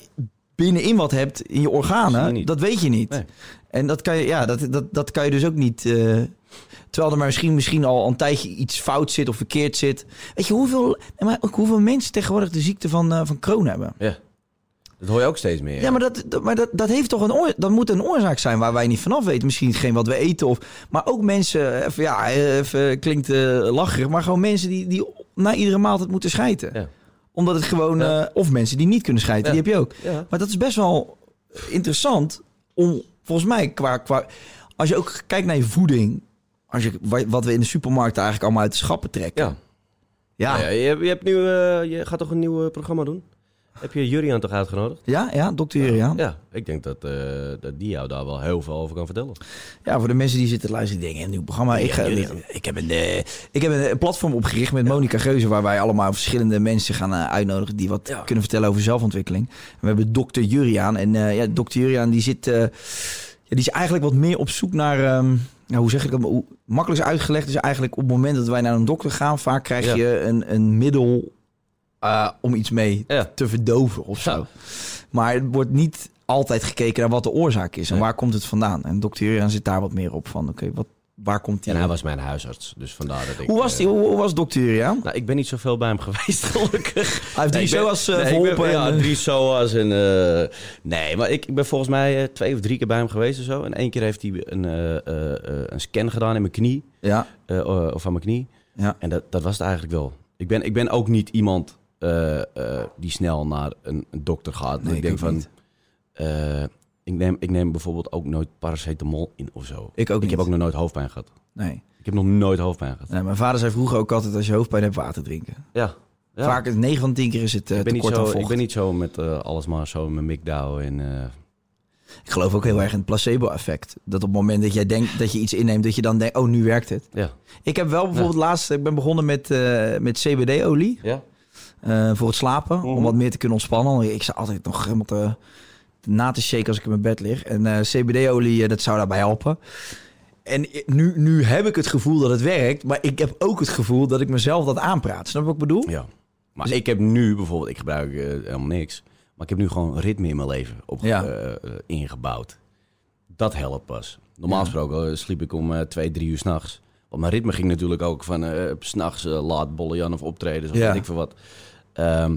binnenin wat hebt in je organen, dat weet je niet. Nee. En dat kan je, ja, dat, dat, dat kan je dus ook niet... eh, terwijl er maar misschien, misschien al een tijdje iets fout zit of verkeerd zit. Weet je hoeveel, maar ook hoeveel mensen tegenwoordig de ziekte van, eh, van Crohn hebben? Ja. Dat hoor je ook steeds meer. Ja, maar, dat, dat- maar dat, dat heeft toch een oor, dat moet een oorzaak zijn waar wij niet vanaf weten. Misschien geen wat we eten. Of, maar ook mensen, even, ja, even, klinkt eh lacherig, maar gewoon mensen die, die na iedere maaltijd moeten schijten. Ja. Omdat het gewoon, Ja. eh, of mensen die niet kunnen schijten, Ja. die heb je ook. Maar dat is best wel interessant om, volgens mij, qua, qua, als je ook kijkt naar je voeding, als je, wa- wat we in de supermarkt eigenlijk allemaal uit de schappen trekken. Ja. Ja, Nou ja, je, hebt- je, hebt nu, eh, je gaat toch een nieuw eh, programma doen? Heb je Jurian toch uitgenodigd? ja, ja dokter Juriaan. Ja, ik denk dat, eh, dat die jou daar wel heel veel over kan vertellen. Ja, voor de mensen die zitten te luisteren, die denken, een nieuw programma. Ik, ga, ik, ik heb, een, ik heb een, platform opgericht met Monica Geuze, waar wij allemaal verschillende mensen gaan uitnodigen die wat Ja. kunnen vertellen over zelfontwikkeling. We hebben dokter Juriaan. En ja, dokter Juriaan die zit, ja, die is eigenlijk wat meer op zoek naar, ehm, nou, hoe zeg ik dat, hoe, makkelijk uitgelegd is eigenlijk op het moment dat wij naar een dokter gaan, vaak krijg Ja. je een, een middel eh, om iets mee Ja. te verdoven of zo. Ja. Maar het wordt niet altijd gekeken naar wat de oorzaak is en waar komt het vandaan. En dokter Juriaan zit daar wat meer op van, oké, wat waar komt die? En hij was mijn huisarts, dus vandaar dat ik... hoe was eh, die? Hoe, hoe was dokter Juriaan? Nou, ik ben niet zoveel bij hem geweest, gelukkig. Hij heeft drie ik ben- SOA's eh, nee, ik ben-. Ja, en, eh, drie SOA's. En, eh, nee, maar ik, ik ben volgens mij eh, twee of drie keer bij hem geweest of zo. En één keer heeft hij een, eh, eh, eh, een scan gedaan in mijn knie. ja, eh, eh, of aan mijn knie. ja. En dat, dat was het eigenlijk wel. Ik ben, ik ben ook niet iemand eh, eh, die snel naar een, een dokter gaat. Nee, ik ik denk ook van... ik, neem, ik neem bijvoorbeeld ook nooit paracetamol in of zo. Ik ook Ik niet. heb ook nog nooit hoofdpijn gehad. Nee. Ik heb nog nooit hoofdpijn gehad. nee. Mijn vader zei vroeger ook altijd als je hoofdpijn hebt water drinken. Ja. ja. Vaak 9 van 10 keer is het eh ik, ben niet tekort aan zo, vocht. ik ben niet zo met eh, alles maar zo met McDowell en... eh, Ik geloof ook heel erg in het placebo-effect. Dat op het moment dat jij denkt dat je iets inneemt, dat je dan denkt, oh, nu werkt het. ja. Ik heb wel bijvoorbeeld laatst, ik ben begonnen met, eh, met CBD-olie Ja? eh, voor het slapen. Om Mhm. wat meer te kunnen ontspannen. Ik sta altijd nog helemaal te, na te shaken als ik in mijn bed lig. En eh, CBD-olie, eh, dat zou daarbij helpen. En nu, nu heb ik het gevoel dat het werkt, maar ik heb ook het gevoel dat ik mezelf dat aanpraat. Snap je wat ik bedoel? Ja. Maar Dus- ik heb nu bijvoorbeeld, ik gebruik eh, helemaal niks. Maar ik heb nu gewoon ritme in mijn leven op, Ja. ingebouwd. Dat helpt pas. Normaal gesproken sliep ik om twee, drie uur s'nachts. Want mijn ritme ging natuurlijk ook van s s'nachts laat bollen of optreden. Of Ja. weet ik veel wat. Ehm,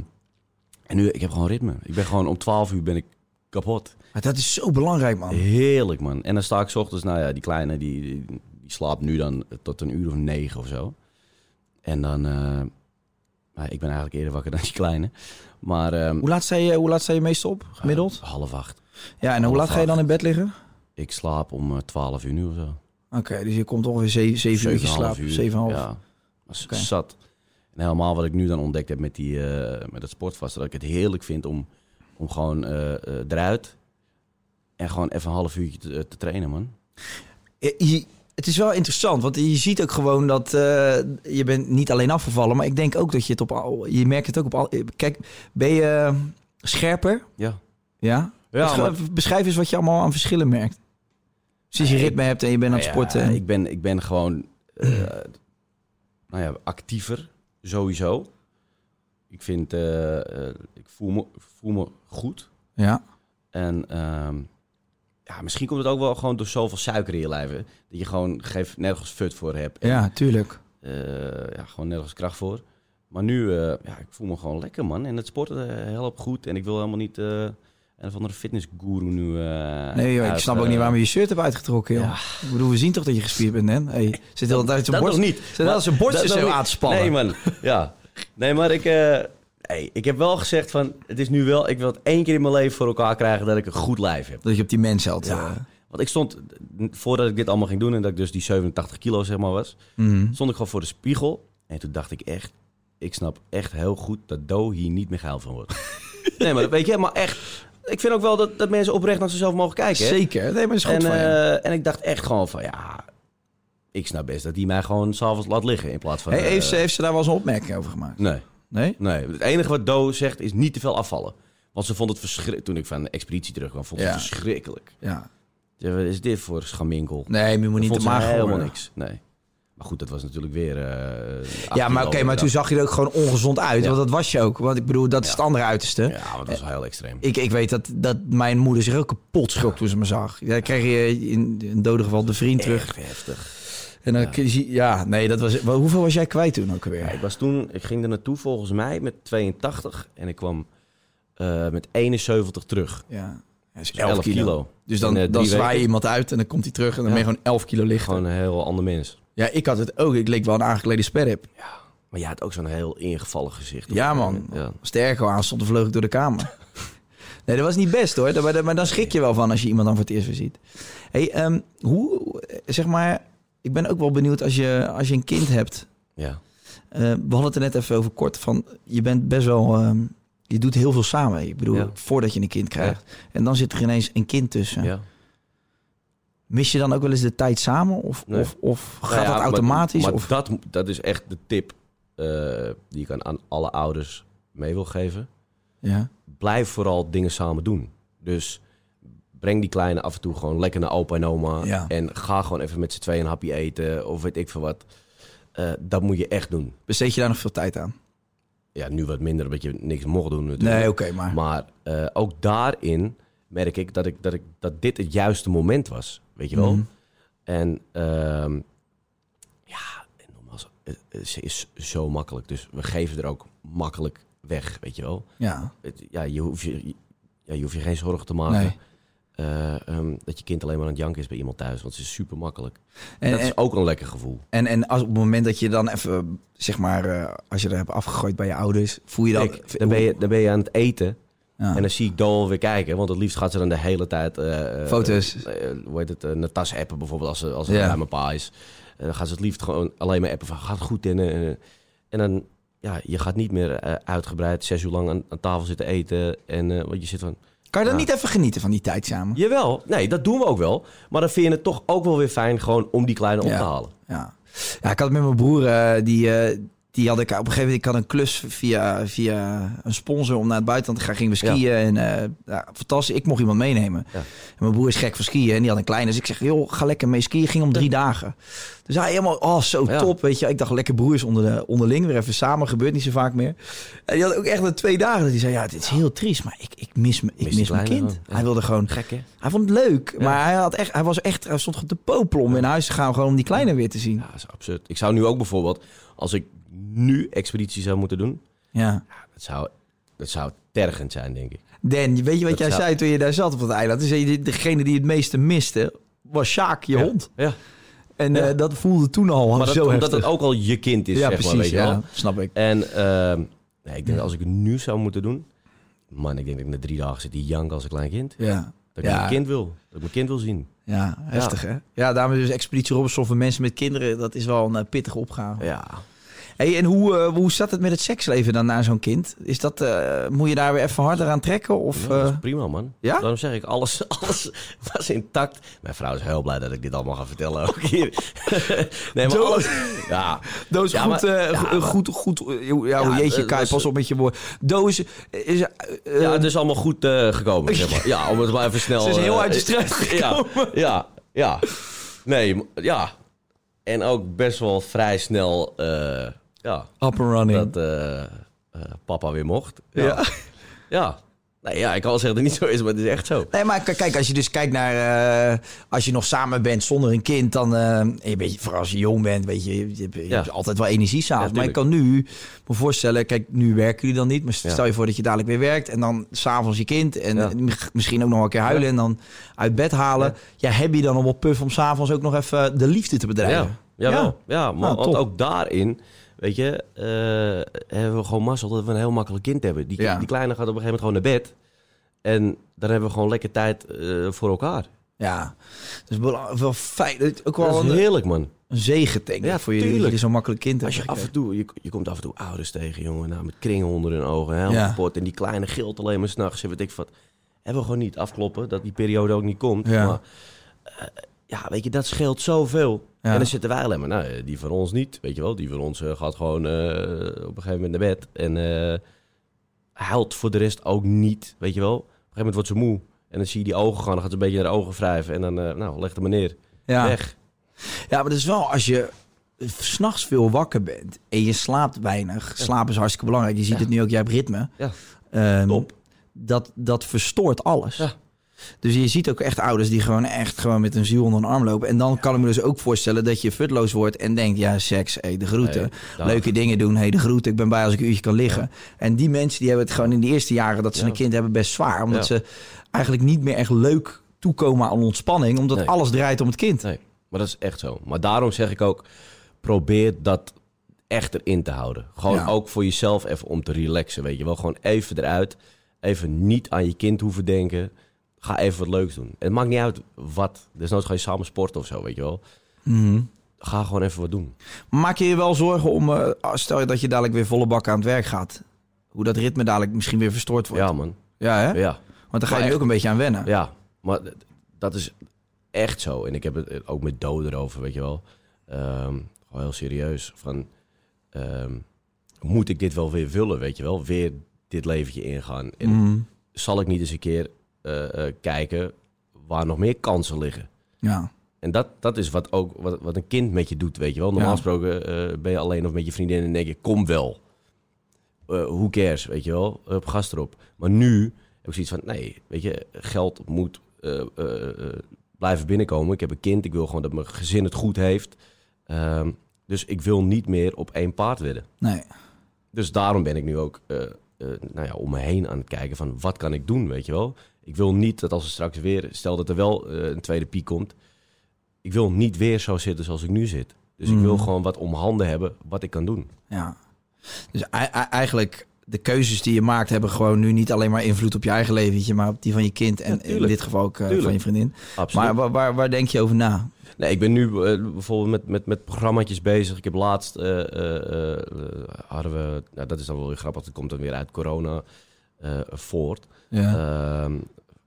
en nu, ik heb gewoon ritme. Ik ben gewoon om 12 uur ben ik kapot. Maar dat is zo belangrijk, man. Heerlijk, man. En dan sta ik 's ochtends, nou ja, die kleine, die, die, die slaapt nu dan tot een uur of negen of zo. En dan, eh, ik ben eigenlijk eerder wakker dan die kleine. Maar ehm, Hoe laat sta je, hoe laat sta je meestal op, gemiddeld? half acht. ja, en hoe laat ga je dan in bed liggen? Ik slaap om eh, 12 uur nu of zo. Oké, dus je komt ongeveer zeven, zeven uurtjes slaap. uur. Zeven, half. Ja, Oké. zat. En helemaal wat ik nu dan ontdekt heb met, die, eh, met het sportvasten. Dat ik het heerlijk vind om, om gewoon eh, eh, eruit en gewoon even een half uurtje te, te trainen, man. Je- het is wel interessant, want je ziet ook gewoon dat eh, je bent niet alleen afgevallen, maar ik denk ook dat je het op al, je merkt het ook op al. Kijk, ben je scherper? Ja. Ja. Ja, maar- Beschrijf eens wat je allemaal aan verschillen merkt. Sinds je ritme hebt en je bent aan het Nou ja, sporten. ik, ben, ik ben gewoon eh, nou ja, actiever, sowieso. Ik vind, eh, eh, ik voel me, voel me goed. Ja. En ehm, ja, misschien komt het ook wel gewoon door zoveel suiker in je lijf. hè. Dat je gewoon geef, nergens fut voor hebt. En, ja, tuurlijk. eh, ja, gewoon nergens kracht voor. Maar nu, ja, ik voel me gewoon lekker, man. En het sporten helpt goed. En ik wil helemaal niet een of andere fitnessguru nu Nee, joh, ik uit, snap ook niet waarom je je shirt hebt uitgetrokken, joh. Ja. Ik bedoel, we zien toch dat je gespierd bent, hè? Hey, zit heel de tijd zijn dat borst, nog niet. Zit heel zijn nog zo niet. aan te spannen. Nee, man. Ja. Nee, maar ik, eh, hey, ik heb wel gezegd van... Het is nu wel... Ik wil het één keer in mijn leven voor elkaar krijgen dat ik een goed lijf heb. Dat je op die mens. Ja. eh. Want ik stond... Voordat ik dit allemaal ging doen en dat ik dus die 87 kilo zeg maar was... Mhm. Stond ik gewoon voor de spiegel. En toen dacht ik echt... Ik snap echt heel goed dat Do hier niet meer geil van wordt. nee, maar weet je, maar echt... Ik vind ook wel dat, dat mensen oprecht naar zichzelf mogen kijken. hè. Zeker. Nee, maar dat is goed En, eh, en ik dacht echt gewoon van... Ja, ik snap best dat hij mij gewoon s'avonds laat liggen in plaats van... Hey, eh, heeft, ze, heeft ze daar wel eens een opmerking over gemaakt? Nee. Nee? Nee, het enige wat Do zegt is niet te veel afvallen. Want ze vond het verschrikkelijk. Toen ik van de expeditie terugkwam, vond ze Ja. het verschrikkelijk. Ja. Ja, Wat is dit voor schaminkel? Nee, maar je moet niet te mager helemaal worden. niks. Nee. Maar goed, dat was natuurlijk weer. eh, Ja, maar oké, maar toen zag je er ook gewoon ongezond uit. Ja. Want dat was je ook. Want ik bedoel, dat is het andere uiterste. Ja, dat was heel extreem. Ik, ik weet dat, dat mijn moeder zich ook kapot schrok toen ze me zag. Dan kreeg je in een dode geval de vriend terug. Echt heftig. En dan je zien- ja, nee, dat was. wel, Hoeveel was jij kwijt toen ook Ja, alweer? ik was toen, ik ging er naartoe volgens mij met 82 en ik kwam eh, met 71 terug. Ja, dat is Dus 11 kilo. Dus dan, In, eh, dan zwaai je iemand uit en dan komt hij terug en dan Ja. ben je gewoon 11 kilo lichter. Gewoon een heel ander mens. Ja, ik had het ook. Ik leek wel een aangeklede sperrip. Maar jij had ook zo'n heel ingevallen gezicht. Ja, man. Ja. De airco aan stond, vloog ik door de kamer. nee, dat was niet best hoor. Maar, maar dan schrik je wel van als je iemand dan voor het eerst weer ziet. Hey, ehm, hoe, zeg maar, ik ben ook wel benieuwd als je, als je een kind hebt. Ja. Eh, we hadden het er net even over kort van, je bent best wel, ehm, je doet heel veel samen. Ik bedoel, Ja. voordat je een kind krijgt. En dan zit er ineens een kind tussen. ja. Mis je dan ook wel eens de tijd samen? Of, Nee. of, of gaat Nou ja, dat automatisch? Maar, of? dat, dat is echt de tip eh, die ik aan, aan alle ouders mee wil geven. Ja. Blijf vooral dingen samen doen. Dus breng die kleine af en toe gewoon lekker naar opa en oma. Ja. En ga gewoon even met z'n tweeën een hapje eten of weet ik veel wat. Eh, dat moet je echt doen. Besteed je daar nog veel tijd aan? Ja, nu wat minder, omdat je niks mocht doen natuurlijk. Nee, oké, maar... Maar eh, ook daarin merk ik dat, ik, dat ik dat dit het juiste moment was. Weet je wel? Mhm. En ehm, ja, nogmaals, het, het is zo makkelijk. Dus we geven er ook makkelijk weg, weet je wel? Ja, ja, je hoeft je, ja, je hoeft je geen zorgen te maken. nee. Eh, ehm, dat je kind alleen maar aan het janken is bij iemand thuis. Want het is super makkelijk. En, dat en, is ook een lekker gevoel. en, en als op het moment dat je dan even, zeg maar, eh, als je er hebt afgegooid bij je ouders, voel je dan... Kijk, dan, ben je, dan ben je aan het eten. Ja. En dan zie ik Dol weer kijken. Want het liefst gaat ze dan de hele tijd... eh, eh, Foto's. eh, hoe heet het? Uh, Natas appen bijvoorbeeld als ze, als ze Ja. bij mijn pa is. Dan gaan ze het liefst gewoon alleen maar appen van gaat het goed. En, eh, en dan, ja, je gaat niet meer eh, uitgebreid zes uur lang aan, aan tafel zitten eten. En eh, want je zit van... Kan je dan Ja. niet even genieten van die tijd samen? Jawel, nee, dat doen we ook wel. Maar dan vind je het toch ook wel weer fijn gewoon om die kleine op te halen. Ja. ja, ik had het met mijn broer, eh, die, eh, die had ik op een gegeven moment, ik had een klus via, via een sponsor om naar het buitenland te gaan. Gingen we skiën en eh, ja, fantastisch. Ik mocht iemand meenemen. Ja. En mijn broer is gek van skiën en die had een kleine. Dus ik zeg, joh, ga lekker mee skiën. Ging om drie dagen. Dus hij helemaal, oh, zo top, weet je. Ik dacht, lekker broers onder de, onderling, weer even samen. Gebeurt niet zo vaak meer. En die had ook echt na twee dagen dat hij zei, ja, dit is heel triest, maar ik, ik mis, me, ik Mis mijn kind. Hij wilde gewoon, Gek hè? hij vond het leuk, maar hij, had echt, hij was echt, hij stond gewoon te popelen om in huis te gaan, gewoon om die kleine weer te zien. Ja, dat is absurd. Ik zou nu ook bijvoorbeeld, als ik nu expeditie zou moeten doen, Ja. dat zou, dat zou tergend zijn, denk ik. Dan, weet je wat Dat jij zou- zei toen je daar zat op het eiland? Degene die het meeste miste, was Sjaak, je Ja. hond. Ja, En Ja. eh, dat voelde toen al maar dat, zo omdat heftig. het ook al je kind is, ja, zeg precies. maar, weet je ja, wel. snap ik. En ehm, nee, ik denk dat als ik het nu zou moeten doen, man, ik denk dat ik na drie dagen zit die jank als een klein kind. Ja, Dat ik mijn kind wil, dat ik mijn kind wil zien. ja heftig hè? Ja, daarom is dus Expeditie Robinson voor mensen met kinderen, dat is wel een eh, pittige opgave. Ja, Hey, en hoe, eh, hoe staat het met het seksleven dan na zo'n kind? Is dat, eh, moet je daar weer even harder aan trekken? Of, Ja, dat eh, is prima, man. ja? Daarom zeg ik, alles, alles was intact. Mijn vrouw is heel blij dat ik dit allemaal ga vertellen ook hier. nee, maar alles... Ja, Doos, Ja, goed, maar- eh, ja, goed, maar- goed, goed, eh, ja, jeetje, eh, Kai, pas op met je woord. Doos is... eh, ja, het is allemaal goed eh, gekomen, zeg maar. Ja, om het maar even snel... Ze is heel eh, uit de strijd Ja, ja, ja. Nee, ja. En ook best wel vrij snel... eh, ja, up and running. dat eh, eh, papa weer mocht. Ja. Ja. Ja. Nee, ja, ik kan wel zeggen dat het niet zo is, maar het is echt zo. Nee, maar kijk, als je dus kijkt naar... eh, als je nog samen bent zonder een kind, dan... en je bent, vooral als je jong bent, weet je... Je, hebt- je Ja. hebt altijd wel energie s'avonds. Ja, maar ik kan nu me voorstellen... Kijk, nu werken jullie dan niet. Maar stel je voor dat je dadelijk weer werkt. En dan s'avonds je kind. En misschien ook nog een keer huilen. En dan uit bed halen. Ja, heb je dan nog wel puff om s'avonds ook nog even de liefde te bedrijven? Ja, jawel. Ja. Ja, maar Nou, want ook daarin, weet je, eh, hebben we gewoon mazzel dat we een heel makkelijk kind hebben. Die, Ja. die kleine gaat op een gegeven moment gewoon naar bed. En dan hebben we gewoon lekker tijd eh, voor elkaar. Ja. Dus wel, wel fijn. Ook wel Dat is een, heerlijk, man. een zegen, denk ik, Ja, voor jullie. Dat je zo'n makkelijk kind hebt. Als je af en toe, je, je komt af en toe ouders tegen, jongen, nou, met kringen onder hun ogen, helemaal Ja. kapot. En die kleine gilt alleen maar s'nachts en weet ik wat. Hebben we gewoon niet afkloppen, dat die periode ook niet komt. Ja. Maar eh, ja, weet je, dat scheelt zoveel. Ja. En dan zitten wij alleen maar, nou, eh, die van ons niet, weet je wel. Die van ons eh, gaat gewoon eh, op een gegeven moment naar bed. En eh huilt voor de rest ook niet, weet je wel. Op een gegeven moment wordt ze moe. En dan zie je die ogen gaan, dan gaat ze een beetje naar de ogen wrijven. En dan, nou, leg hem neer. ja. Weg. Ja, maar dat is wel als je s'nachts veel wakker bent en je slaapt weinig. Slaap is hartstikke belangrijk. Je ziet Ja. het nu ook, jij hebt ritme. Ja. Ehm, Top. Dat, dat verstoort alles. Ja. Dus je ziet ook echt ouders die gewoon echt gewoon met een ziel onder een arm lopen. En dan kan ik me dus ook voorstellen dat je futloos wordt en denkt, ja, seks, hey, de groeten. Leuke dingen doen, hey, de groeten. Ik ben bij als ik een uurtje kan liggen. En die mensen die hebben het gewoon in de eerste jaren dat ze Ja. een kind hebben best zwaar. Omdat Ja. ze eigenlijk niet meer echt leuk toekomen aan ontspanning. Omdat Nee. alles draait om het kind. Nee, maar dat is echt zo. Maar daarom zeg ik ook, probeer dat echt erin te houden. Gewoon ook voor jezelf even om te relaxen, weet je wel. Gewoon even eruit. Even niet aan je kind hoeven denken. Ga even wat leuks doen. Het maakt niet uit wat. Desnoods ga je samen sporten of zo, weet je wel. Mhm. Ga gewoon even wat doen. Maak je je wel zorgen om, eh, stel je dat je dadelijk weer volle bak aan het werk gaat, hoe dat ritme dadelijk misschien weer verstoord wordt? Ja, man. Ja, hè? Ja. Want dan ga je echt- ook een beetje aan wennen. Ja, maar dat is echt zo. En ik heb het ook met Do erover, weet je wel. Ehm, gewoon heel serieus. Van, ehm, moet ik dit wel weer willen, weet je wel? Weer dit leventje ingaan. En Mhm. zal ik niet eens een keer eh, eh, kijken waar nog meer kansen liggen? ja. En dat, dat is wat ook wat, wat een kind met je doet, weet je wel. Normaal Ja. gesproken eh, ben je alleen of met je vriendin en denk je, kom wel. Eh who cares, weet je wel. Op gast erop. Maar nu heb ik zoiets van, nee, weet je, geld moet eh, eh, eh, blijven binnenkomen. Ik heb een kind, ik wil gewoon dat mijn gezin het goed heeft. Ehm, dus ik wil niet meer op één paard wedden. Nee. Dus daarom ben ik nu ook eh, eh, nou ja, om me heen aan het kijken van wat kan ik doen, weet je wel. Ik wil niet dat als er straks weer, stel dat er wel eh, een tweede piek komt, ik wil niet weer zo zitten zoals ik nu zit. Dus ik wil Mhm. gewoon wat om handen hebben wat ik kan doen. Ja. Dus ei- ei- eigenlijk, de keuzes die je maakt hebben gewoon nu niet alleen maar invloed op je eigen leventje, maar op die van je kind en Ja, in dit geval ook eh, van je vriendin. Absoluut. Maar waar, waar, waar denk je over na? Nee, ik ben nu eh, bijvoorbeeld met, met, met programmaatjes bezig. Ik heb laatst, eh, hadden we, nou, dat is dan wel weer grappig, dat komt dan weer uit corona voort. Ja. Ehm,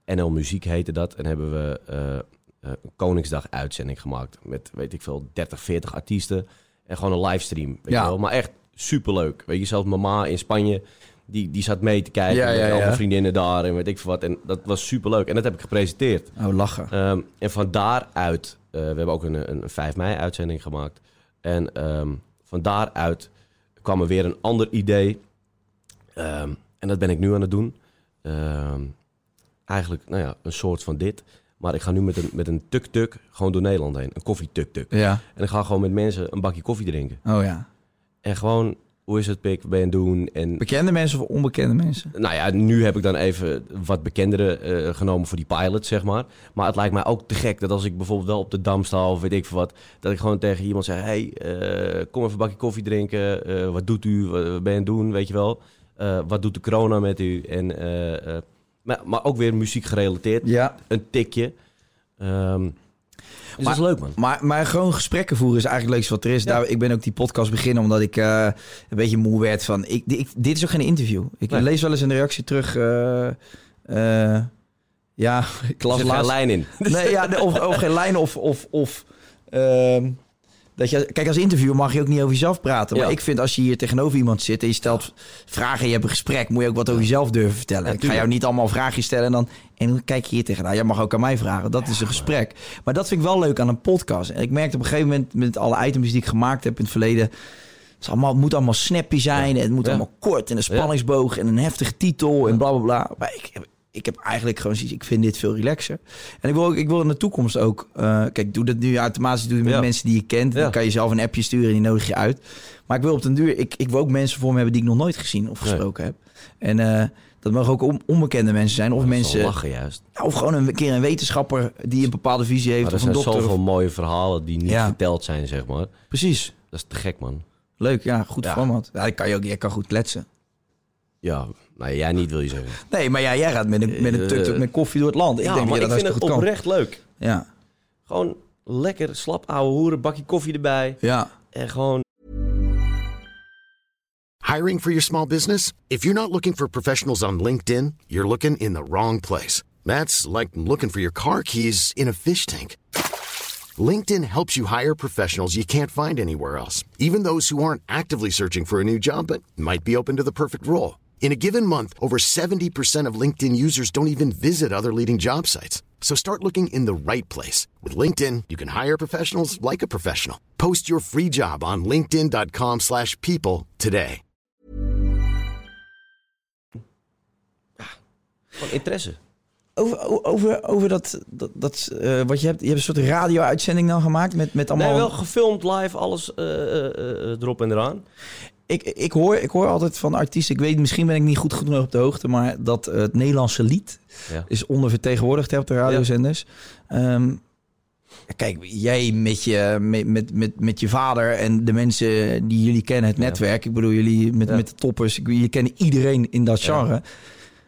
NL Muziek heette dat. En hebben we eh, eh, een Koningsdag uitzending gemaakt. Met, weet ik veel, 30, 40 artiesten. En gewoon een livestream. Weet Ja. je wel? Maar echt superleuk. Weet je, zelfs mama in Spanje, die, die zat mee te kijken. Ja, met ja, vriendinnen daar en weet ik veel wat. En dat was superleuk. En dat heb ik gepresenteerd. Oh, lachen. Ehm, en van daaruit, eh, we hebben ook een, een 5 mei uitzending gemaakt. En ehm, van daaruit kwam er weer een ander idee. En dat ben ik nu aan het doen. Ehm, eigenlijk, nou ja, een soort van dit. Maar ik ga nu met een, met een tuk-tuk gewoon door Nederland heen. Een koffie-tuk-tuk. Ja. En ik ga gewoon met mensen een bakje koffie drinken. Oh ja. En gewoon, hoe is het, pik? Wat ben je aan het doen? En Bekende mensen of onbekende mensen? nou ja, nu heb ik dan even wat bekendere eh, genomen voor die pilot, zeg maar. Maar het lijkt mij ook te gek dat als ik bijvoorbeeld wel op de Dam sta of weet ik veel wat... dat ik gewoon tegen iemand zeg... hey, eh, kom even een bakje koffie drinken. Eh, wat doet u? Wat ben je aan het doen? Weet je wel? Eh, wat doet de corona met u? En, eh, eh, maar, maar ook weer muziek gerelateerd. Ja. Een tikje. Ehm, Dus dat is leuk, man. Maar, maar gewoon gesprekken voeren is eigenlijk het leukste wat er is. Ja. Daar, ik ben ook die podcast beginnen omdat ik een beetje moe werd van... Ik, ik, dit is ook geen interview. Ik Nee. lees wel eens een reactie terug. ja, ik las geen lijn in. Nee, ja, of, of geen lijn of... of, of ehm, dat je, kijk, als interviewer mag je ook niet over jezelf praten. Maar Ja. ik vind als je hier tegenover iemand zit en je stelt vragen en je hebt een gesprek, moet je ook wat over jezelf durven vertellen. Ik ga jou niet allemaal vragen stellen en dan, en dan kijk je hier tegenaan. Jij mag ook aan mij vragen. Dat is een gesprek. Maar dat vind ik wel leuk aan een podcast. En ik merkte op een gegeven moment met alle items die ik gemaakt heb in het verleden. Het, allemaal, het moet allemaal snappy zijn. En het moet allemaal kort en een spanningsboog en een heftige titel en bla bla bla. Maar ik ik heb eigenlijk gewoon zoiets, ik vind dit veel relaxer. En ik wil, ook, ik wil in de toekomst ook, eh, kijk, ik doe dat nu automatisch doe je met Ja. mensen die je kent. Ja. Dan kan je zelf een appje sturen en die nodig je uit. Maar ik wil op den duur, ik, ik wil ook mensen voor me hebben die ik nog nooit gezien of Nee. gesproken heb. En eh, dat mogen ook on- onbekende mensen zijn. Of Dat is mensen, lachen juist. ja, of gewoon een keer een wetenschapper die een bepaalde visie heeft. Maar er Of een zijn dokter. zoveel of- mooie verhalen die niet verteld zijn, zeg maar. Precies. Dat is te gek, man. Leuk, ja, goed format. Ja, ik kan je ook, jij kan goed kletsen. Ja, nou jij niet wil je zeggen. Nee, maar ja, jij gaat met een, met een tuk-tuk met koffie door het land. Ik ja, denk maar dat je ik vind het goed kan. oprecht leuk. Ja, Gewoon lekker slap ouwe hoeren, bakje koffie erbij. ja. En gewoon Hiring for your small business? If you're not looking for professionals on LinkedIn, you're looking in the wrong place. That's like looking for your car keys in a fish tank. LinkedIn helps you hire professionals you can't find anywhere else, even those who aren't actively searching for a new job but might be open to the perfect role. In a given month, over 70% of LinkedIn users don't even visit other leading job sites. So start looking in the right place. With LinkedIn, you can hire professionals like a professional. Post your free job on linkedin.com/people slash people today. van interesse. Over, over, over dat, dat, dat eh, wat je hebt. Je hebt een soort radio-uitzending dan gemaakt met, met allemaal. Nee, wel gefilmd, live, alles eh, eh, eh, erop en eraan. Ik, ik, hoor, ik hoor altijd van artiesten. Ik weet, misschien ben ik niet goed genoeg op de hoogte, maar dat eh, het Nederlandse lied Ja. is ondervertegenwoordigd hè, op de radiozenders. Ehm, kijk, jij met je, met, met, met, met je vader en de mensen die jullie kennen, het netwerk. Ik bedoel, jullie met, Ja. met de toppers. Ik, jullie kennen iedereen in dat Ja. genre.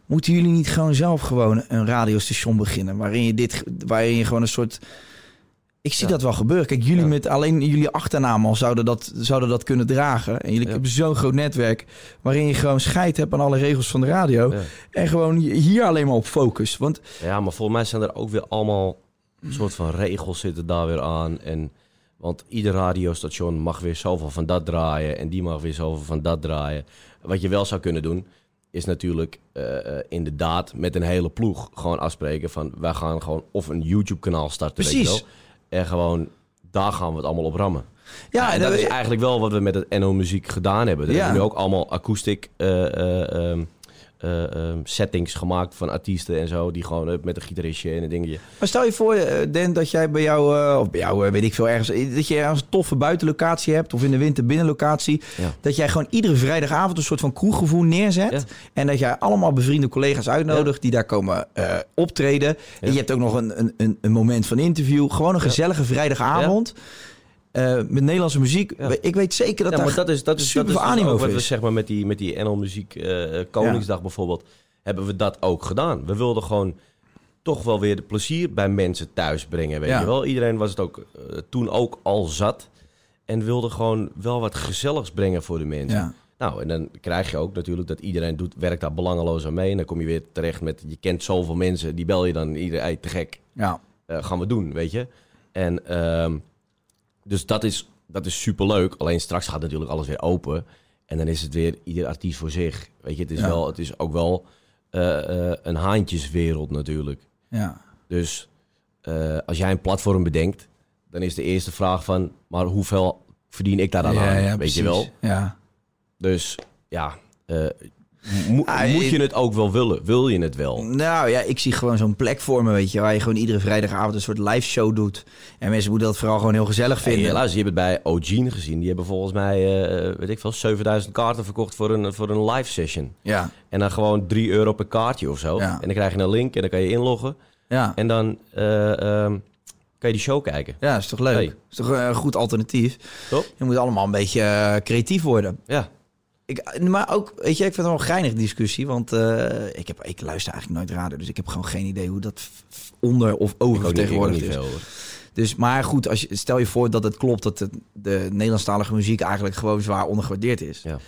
Moeten jullie niet gewoon zelf gewoon een radiostation beginnen waarin je dit, waarin je gewoon een soort. Ik zie Ja. dat wel gebeuren. Kijk, jullie Ja. met alleen jullie achternaam al zouden dat, zouden dat kunnen dragen. En jullie Ja. hebben zo'n groot netwerk waarin je gewoon scheid hebt aan alle regels van de radio. En gewoon hier alleen maar op focus. Want Ja, maar volgens mij zijn er ook weer allemaal een soort van regels zitten daar weer aan. En, want ieder radiostation mag weer zoveel van dat draaien en die mag weer zoveel van dat draaien. Wat je wel zou kunnen doen, is natuurlijk eh, inderdaad met een hele ploeg gewoon afspreken van wij gaan gewoon of een YouTube kanaal starten. Weet je wel. En gewoon daar gaan we het allemaal op rammen. ja, en dat is eigenlijk wel wat we met het NO Muziek gedaan hebben. We Ja. hebben nu ook allemaal akoestiek eh, eh, ehm, eh, ehm, settings gemaakt van artiesten en zo. Die gewoon eh, met een gitaristje en een dingetje. Maar stel je voor, eh, Den, dat jij bij jou, of bij jou, weet ik veel, ergens, dat je ergens een toffe buitenlocatie hebt, of in de winter binnenlocatie. Ja. Dat jij gewoon iedere vrijdagavond een soort van kroeggevoel neerzet. Ja. En dat jij allemaal bevriende collega's uitnodigt die daar komen optreden. En je hebt ook nog een, een, een moment van interview. Gewoon een gezellige vrijdagavond. Eh, met Nederlandse muziek. Ja. Ik weet zeker dat ja, daar maar dat is, dat is, super dat is dus ook wat we zeg maar met die, met die NL Muziek eh, Koningsdag bijvoorbeeld, hebben we dat ook gedaan. We wilden gewoon toch wel weer de plezier bij mensen thuis brengen, weet Ja. je wel. Iedereen was het ook eh, toen ook al zat en wilde gewoon wel wat gezelligs brengen voor de mensen. Nou, en dan krijg je ook natuurlijk dat iedereen doet, werkt daar belangeloos aan mee. En dan kom je weer terecht met, je kent zoveel mensen, die bel je dan iedereen, hey, te gek, Ja. gaan we doen, weet je. En ehm, dus dat is, dat is superleuk. Alleen straks gaat natuurlijk alles weer open. En dan is het weer ieder artiest voor zich. Weet je, het is, Ja. wel, het is ook wel eh, eh, een haantjeswereld natuurlijk. Ja. Dus eh, als jij een platform bedenkt, dan is de eerste vraag van... maar hoeveel verdien ik daar dan ja, aan? ja, weet precies. je wel? Ja. Dus ja, mo- Ah, moet ik- je het ook wel willen? Wil je het wel? Nou ja, ik zie gewoon zo'n plek voor me, weet je, waar je gewoon iedere vrijdagavond een soort live show doet. En mensen moeten dat vooral gewoon heel gezellig Hey, vinden. luister, je hebt het bij Ogene gezien. Die hebben volgens mij, eh, weet ik veel, 7000 kaarten verkocht voor een, voor een live session. ja, En dan gewoon 3 euro per kaartje of zo. Ja. En dan krijg je een link en dan kan je inloggen. ja. En dan eh, ehm, kan je die show kijken. Ja, is toch leuk? Hey. Is toch een goed alternatief? Toch? Je moet allemaal een beetje eh, creatief worden. Ja. Ik, maar ook, weet je, ik vind het wel een geinig discussie. Want eh, ik, heb, ik luister eigenlijk nooit radio. Dus ik heb gewoon geen idee hoe dat onder of oververtegenwoordigd niet is. veel. Dus, maar goed, als je, stel je voor dat het klopt dat de Nederlandstalige muziek eigenlijk gewoon zwaar ondergewaardeerd is. Ja.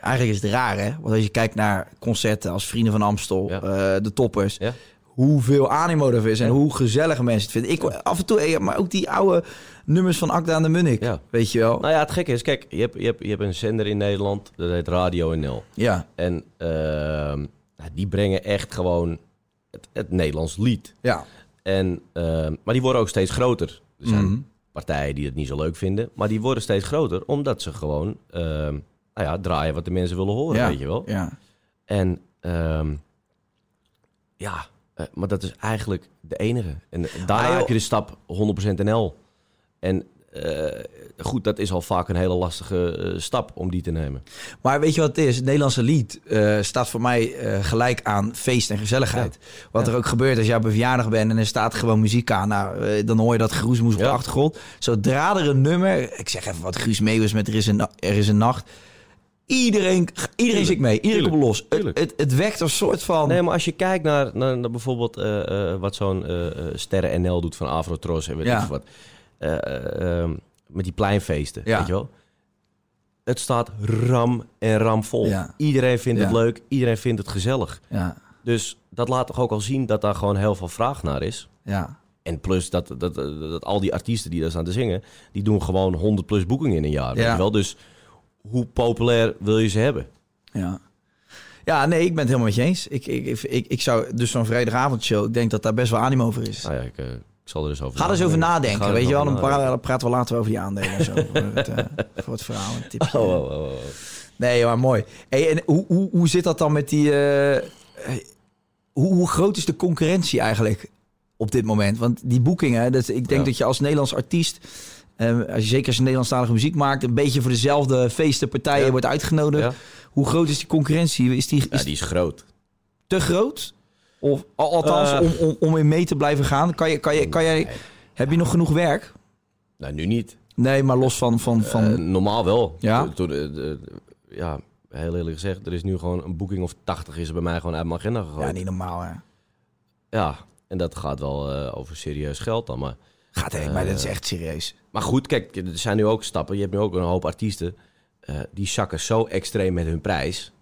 Eigenlijk is het raar, hè? Want als je kijkt naar concerten als Vrienden van Amstel, Ja. eh, de toppers, Ja. hoeveel animo er is en hoe gezellig mensen het vinden. Ik af en toe, eh, maar ook die oude nummers van Akda en de Munnik, Ja. weet je wel? Nou ja, het gekke is, kijk, je hebt, je, hebt, je hebt een zender in Nederland, dat heet Radio NL. Ja, En ehm, nou, die brengen echt gewoon het, het Nederlands lied. ja. En, ehm, maar die worden ook steeds groter. Er zijn Mhm. partijen die het niet zo leuk vinden, maar die worden steeds groter omdat ze gewoon ehm, nou ja, draaien wat de mensen willen horen, ja. weet je wel. Ja. En ja, eh, maar dat is eigenlijk de enige. En Ah, joh. heb je de stap 100% NL. En eh, goed, dat is al vaak een hele lastige eh, stap om die te nemen. Maar weet je wat het is? Het Nederlandse lied eh, staat voor mij gelijk aan feest en gezelligheid. Wat er ook gebeurt als jij op een verjaardag bent en er staat gewoon muziek aan. Nou, dan hoor je dat geroezemoes op Ja. de achtergrond. Zodra er een nummer, ik zeg even wat Guus Meeuwis met Er is een, er is een nacht. Iedereen, iedereen zingt mee. Iedereen komt los. Het, het, het wekt een soort van... Nee, maar als je kijkt naar, naar, naar bijvoorbeeld wat zo'n Sterren NL doet van Afrotros en weet Ja. ik wat. Eh, eh, ehm, met die pleinfeesten, Ja. weet je wel. Het staat ram en ram vol. Ja. Iedereen vindt het leuk, iedereen vindt het gezellig. Ja, Dus dat laat toch ook al zien dat daar gewoon heel veel vraag naar is. ja. En plus dat, dat, dat, dat al die artiesten die daar staan te zingen, die doen gewoon 100 plus boekingen in een jaar. Weet je wel? Dus hoe populair wil je ze hebben? Ja. Ja, nee, ik ben het helemaal met je eens. Ik, ik, ik, ik, zou dus zo'n vrijdagavondshow, ik denk dat daar best wel animo over is. Nou ja, ik, eh, ik zal er eens over Ga er eens over nadenken, weet je wel. Dan praten, praten we later over die aandelen en zo. voor, het, eh, voor het verhaal. Een tipje. Oh, oh, oh. Nee, maar mooi. Hey, en hoe, hoe, hoe zit dat dan met die... eh, hoe, hoe groot is de concurrentie eigenlijk op dit moment? Want die boekingen, dat, ik denk Ja. dat je als Nederlands artiest... eh, als je zeker als je Nederlandstalige muziek maakt... een beetje voor dezelfde feesten, partijen Ja. wordt uitgenodigd. Ja. Hoe groot is die concurrentie? Is die, Ja, is die is groot. te groot? Of al- althans, Eh. om, om, om in mee te blijven gaan? Kan je, kan je, kan jij, heb je nog genoeg werk? Nou, nu niet. Nee, maar los van... van, van Eh, normaal wel. Ja? Toen- ja, heel eerlijk gezegd, er is nu gewoon een boeking of 80 is er bij mij gewoon uit mijn agenda gegooid. ja, niet normaal, hè? Ja, en dat gaat wel eh, over serieus geld dan. Maar, Gaat echt, maar dat is echt serieus. maar goed, kijk, er zijn nu ook stappen. Je hebt nu ook een hoop artiesten die zakken zo extreem met hun prijs.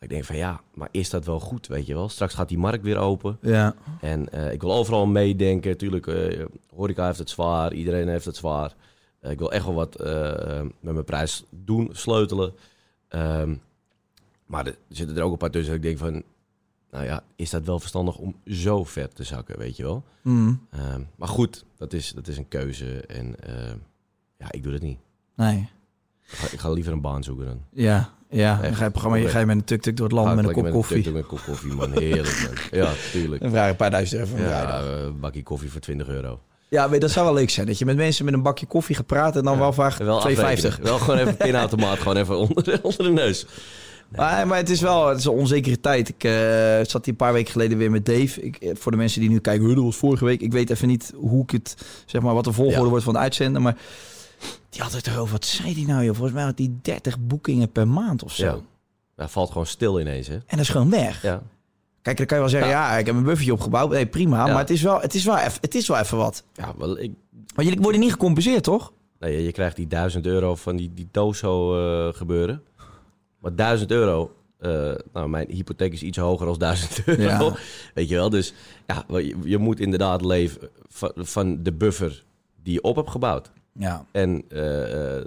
Ik denk van ja, maar is dat wel goed, weet je wel? Straks gaat die markt weer open. Ja. En eh, ik wil overal meedenken. Tuurlijk, eh horeca heeft het zwaar. Iedereen heeft het zwaar. Eh, ik wil echt wel wat met mijn prijs doen, sleutelen. Ehm, maar er zitten er ook een paar tussen dat ik denk van... Nou ja, is dat wel verstandig om zo ver te zakken, weet je wel? Mm. Ehm, maar goed, dat is, dat is een keuze. En ja, ik doe dat niet. Nee. Ik ga, ik ga liever een baan zoeken dan. Ja, ja. Dan ga je, programma, je, ga je met een tuk-tuk door het land met een kop koffie. Met een kop koffie, man. Heerlijk, man. Ja, tuurlijk. En vraag je een paar duizend euro voor een Ja, vrijdag. eh, een bakje koffie voor 20 euro. Ja, dat zou wel leuk zijn. Dat je met mensen met een bakje koffie gaat praten en dan wel vraagt 2,50. Wel gewoon even pinautomaat, gewoon even onder, onder de neus. Maar, maar het is wel het is een onzekere tijd. Ik eh, zat hier een paar weken geleden weer met Dave. Ik, eh, voor de mensen die nu kijken, "Huh, dat was vorige week. Ik weet even niet hoe ik het, zeg maar, wat de volgorde Ja. wordt van het uitzenden. Maar die had het erover. Wat zei die nou, joh? Volgens mij had die 30 boekingen per maand of zo. Ja. Ja, valt gewoon stil ineens, hè? En dat is gewoon weg. Ja. Kijk, dan kan je wel zeggen, ja, ik heb een buffertje opgebouwd. Nee, prima. Ja. Maar het is, wel, het, is wel even, het is wel even wat. Ja, wel, ik, Maar jullie worden niet gecompenseerd, toch? nee, je krijgt die 1000 euro van die, die Tozo eh, gebeuren. Maar 1000 euro, eh, nou, mijn hypotheek is iets hoger dan 1000 euro. Ja. Weet je wel? Dus ja, je, je moet inderdaad leven van, van de buffer die je op hebt gebouwd. Ja. En eh, eh,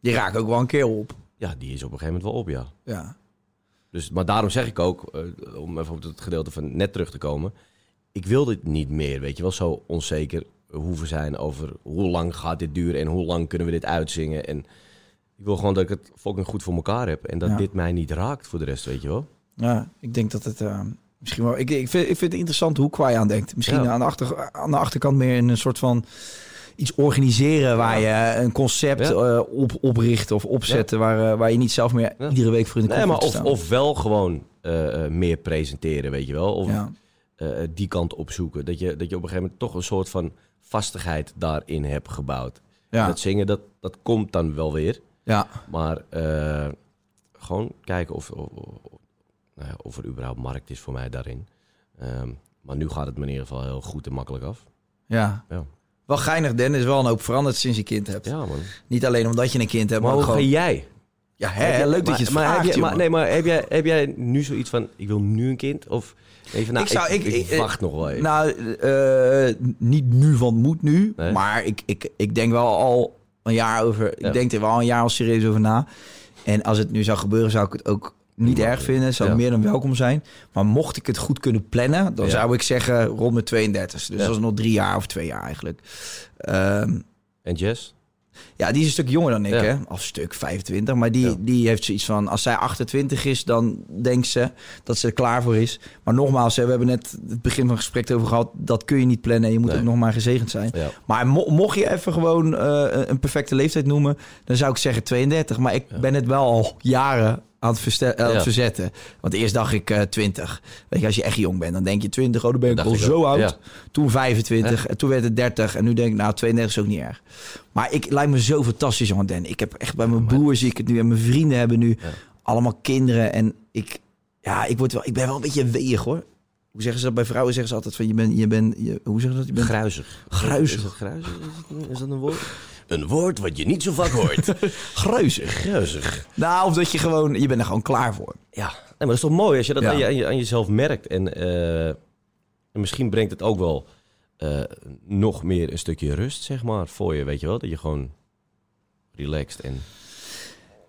Die raken ook wel een keer op. ja, die is op een gegeven moment wel op, ja. Ja. Dus, maar daarom zeg ik ook, eh, om even op het gedeelte van net terug te komen. Ik wil dit niet meer, weet je wel, zo onzeker hoeven zijn over hoe lang gaat dit duren en hoe lang kunnen we dit uitzingen. En ik wil gewoon dat ik het fucking goed voor elkaar heb en dat Ja. dit mij niet raakt voor de rest, weet je wel. Ja, ik denk dat het misschien wel. Ik, ik, vind, ik vind het interessant hoe Kwai aan denkt. Misschien Ja. aan, de achter, aan de achterkant meer in een soort van iets organiseren waar je een concept Ja. eh, op opricht of opzetten waar, eh, waar je niet zelf meer iedere week voor in de Nee, maar of, staan. of wel gewoon eh, meer presenteren, weet je wel. Of die kant opzoeken. Dat je, dat je op een gegeven moment toch een soort van vastigheid daarin hebt gebouwd. Ja. Dat zingen, dat, dat komt dan wel weer. ja, Maar gewoon kijken of, of, of- nou ja, of er überhaupt markt is voor mij daarin. Ehm, maar nu gaat het me in ieder geval heel goed en makkelijk af. ja. Ja. Wel geinig, Den, is wel een hoop veranderd sinds je kind hebt. Ja, man. Niet alleen omdat je een kind hebt, Maar maar, hoe ook gewoon... jij? Ja, hè, je- leuk dat je het maar vraagt, heb je, maar. Nee, maar heb jij, heb jij nu zoiets van, ik wil nu een kind? Of even, nou, Ik zou- ik, ik- ik ik- wacht nog wel even. Nou, eh, niet nu, want moet nu. Nee? Maar ik, ik, ik denk wel al een jaar over... Ja. Ik denk er wel een jaar al serieus over na. En als het nu zou gebeuren, zou ik het ook niet erg vinden. Zou Ja. meer dan welkom zijn. Maar mocht ik het goed kunnen plannen... dan Ja. zou ik zeggen rond mijn 32. Dus Ja. dat is nog drie jaar of twee jaar eigenlijk. Ehm, En Jess? ja, die is een stuk jonger dan ik, hè? Of stuk 25. Maar die, die heeft zoiets van... als zij 28 is, dan denkt ze dat ze er klaar voor is. Maar nogmaals, hè, we hebben net het begin van het gesprek over gehad... dat kun je niet plannen. Je moet Nee. ook nog maar gezegend zijn. Maar mo- mocht je even gewoon eh, een perfecte leeftijd noemen... dan zou ik zeggen 32. Maar ik ben het wel al jaren aan het, verste- aan het Ja. verzetten. Want eerst dacht ik eh 20. Weet je, als je echt jong bent, dan denk je 20. Oh, dan ben ik al zo ook, oud. Toen 25. En toen werd het 30. En nu denk ik, nou, 32 is ook niet erg. Maar ik lijkt me zo fantastisch, jongen, Dan. Ik heb echt bij mijn broer zie ik het nu. En mijn vrienden hebben nu allemaal kinderen. En ik, ja, ik, word wel, ik ben wel een beetje weeg, hoor. Hoe zeggen ze dat bij vrouwen? Zeggen ze altijd van, je bent, je bent, je, hoe zeggen ze dat? Je bent Gruizig. Gruizig. Is dat gruizig? Is, het- is dat een woord? Een woord wat je niet zo vaak hoort. gruizig. gruizig. Nou, of dat je gewoon, je bent er gewoon klaar voor. Ja, nee, maar dat is toch mooi als je dat Ja. aan, je, aan, je- aan jezelf merkt. En, eh, en misschien brengt het ook wel eh, nog meer een stukje rust, zeg maar, voor je, weet je wel? Dat je gewoon relaxed en...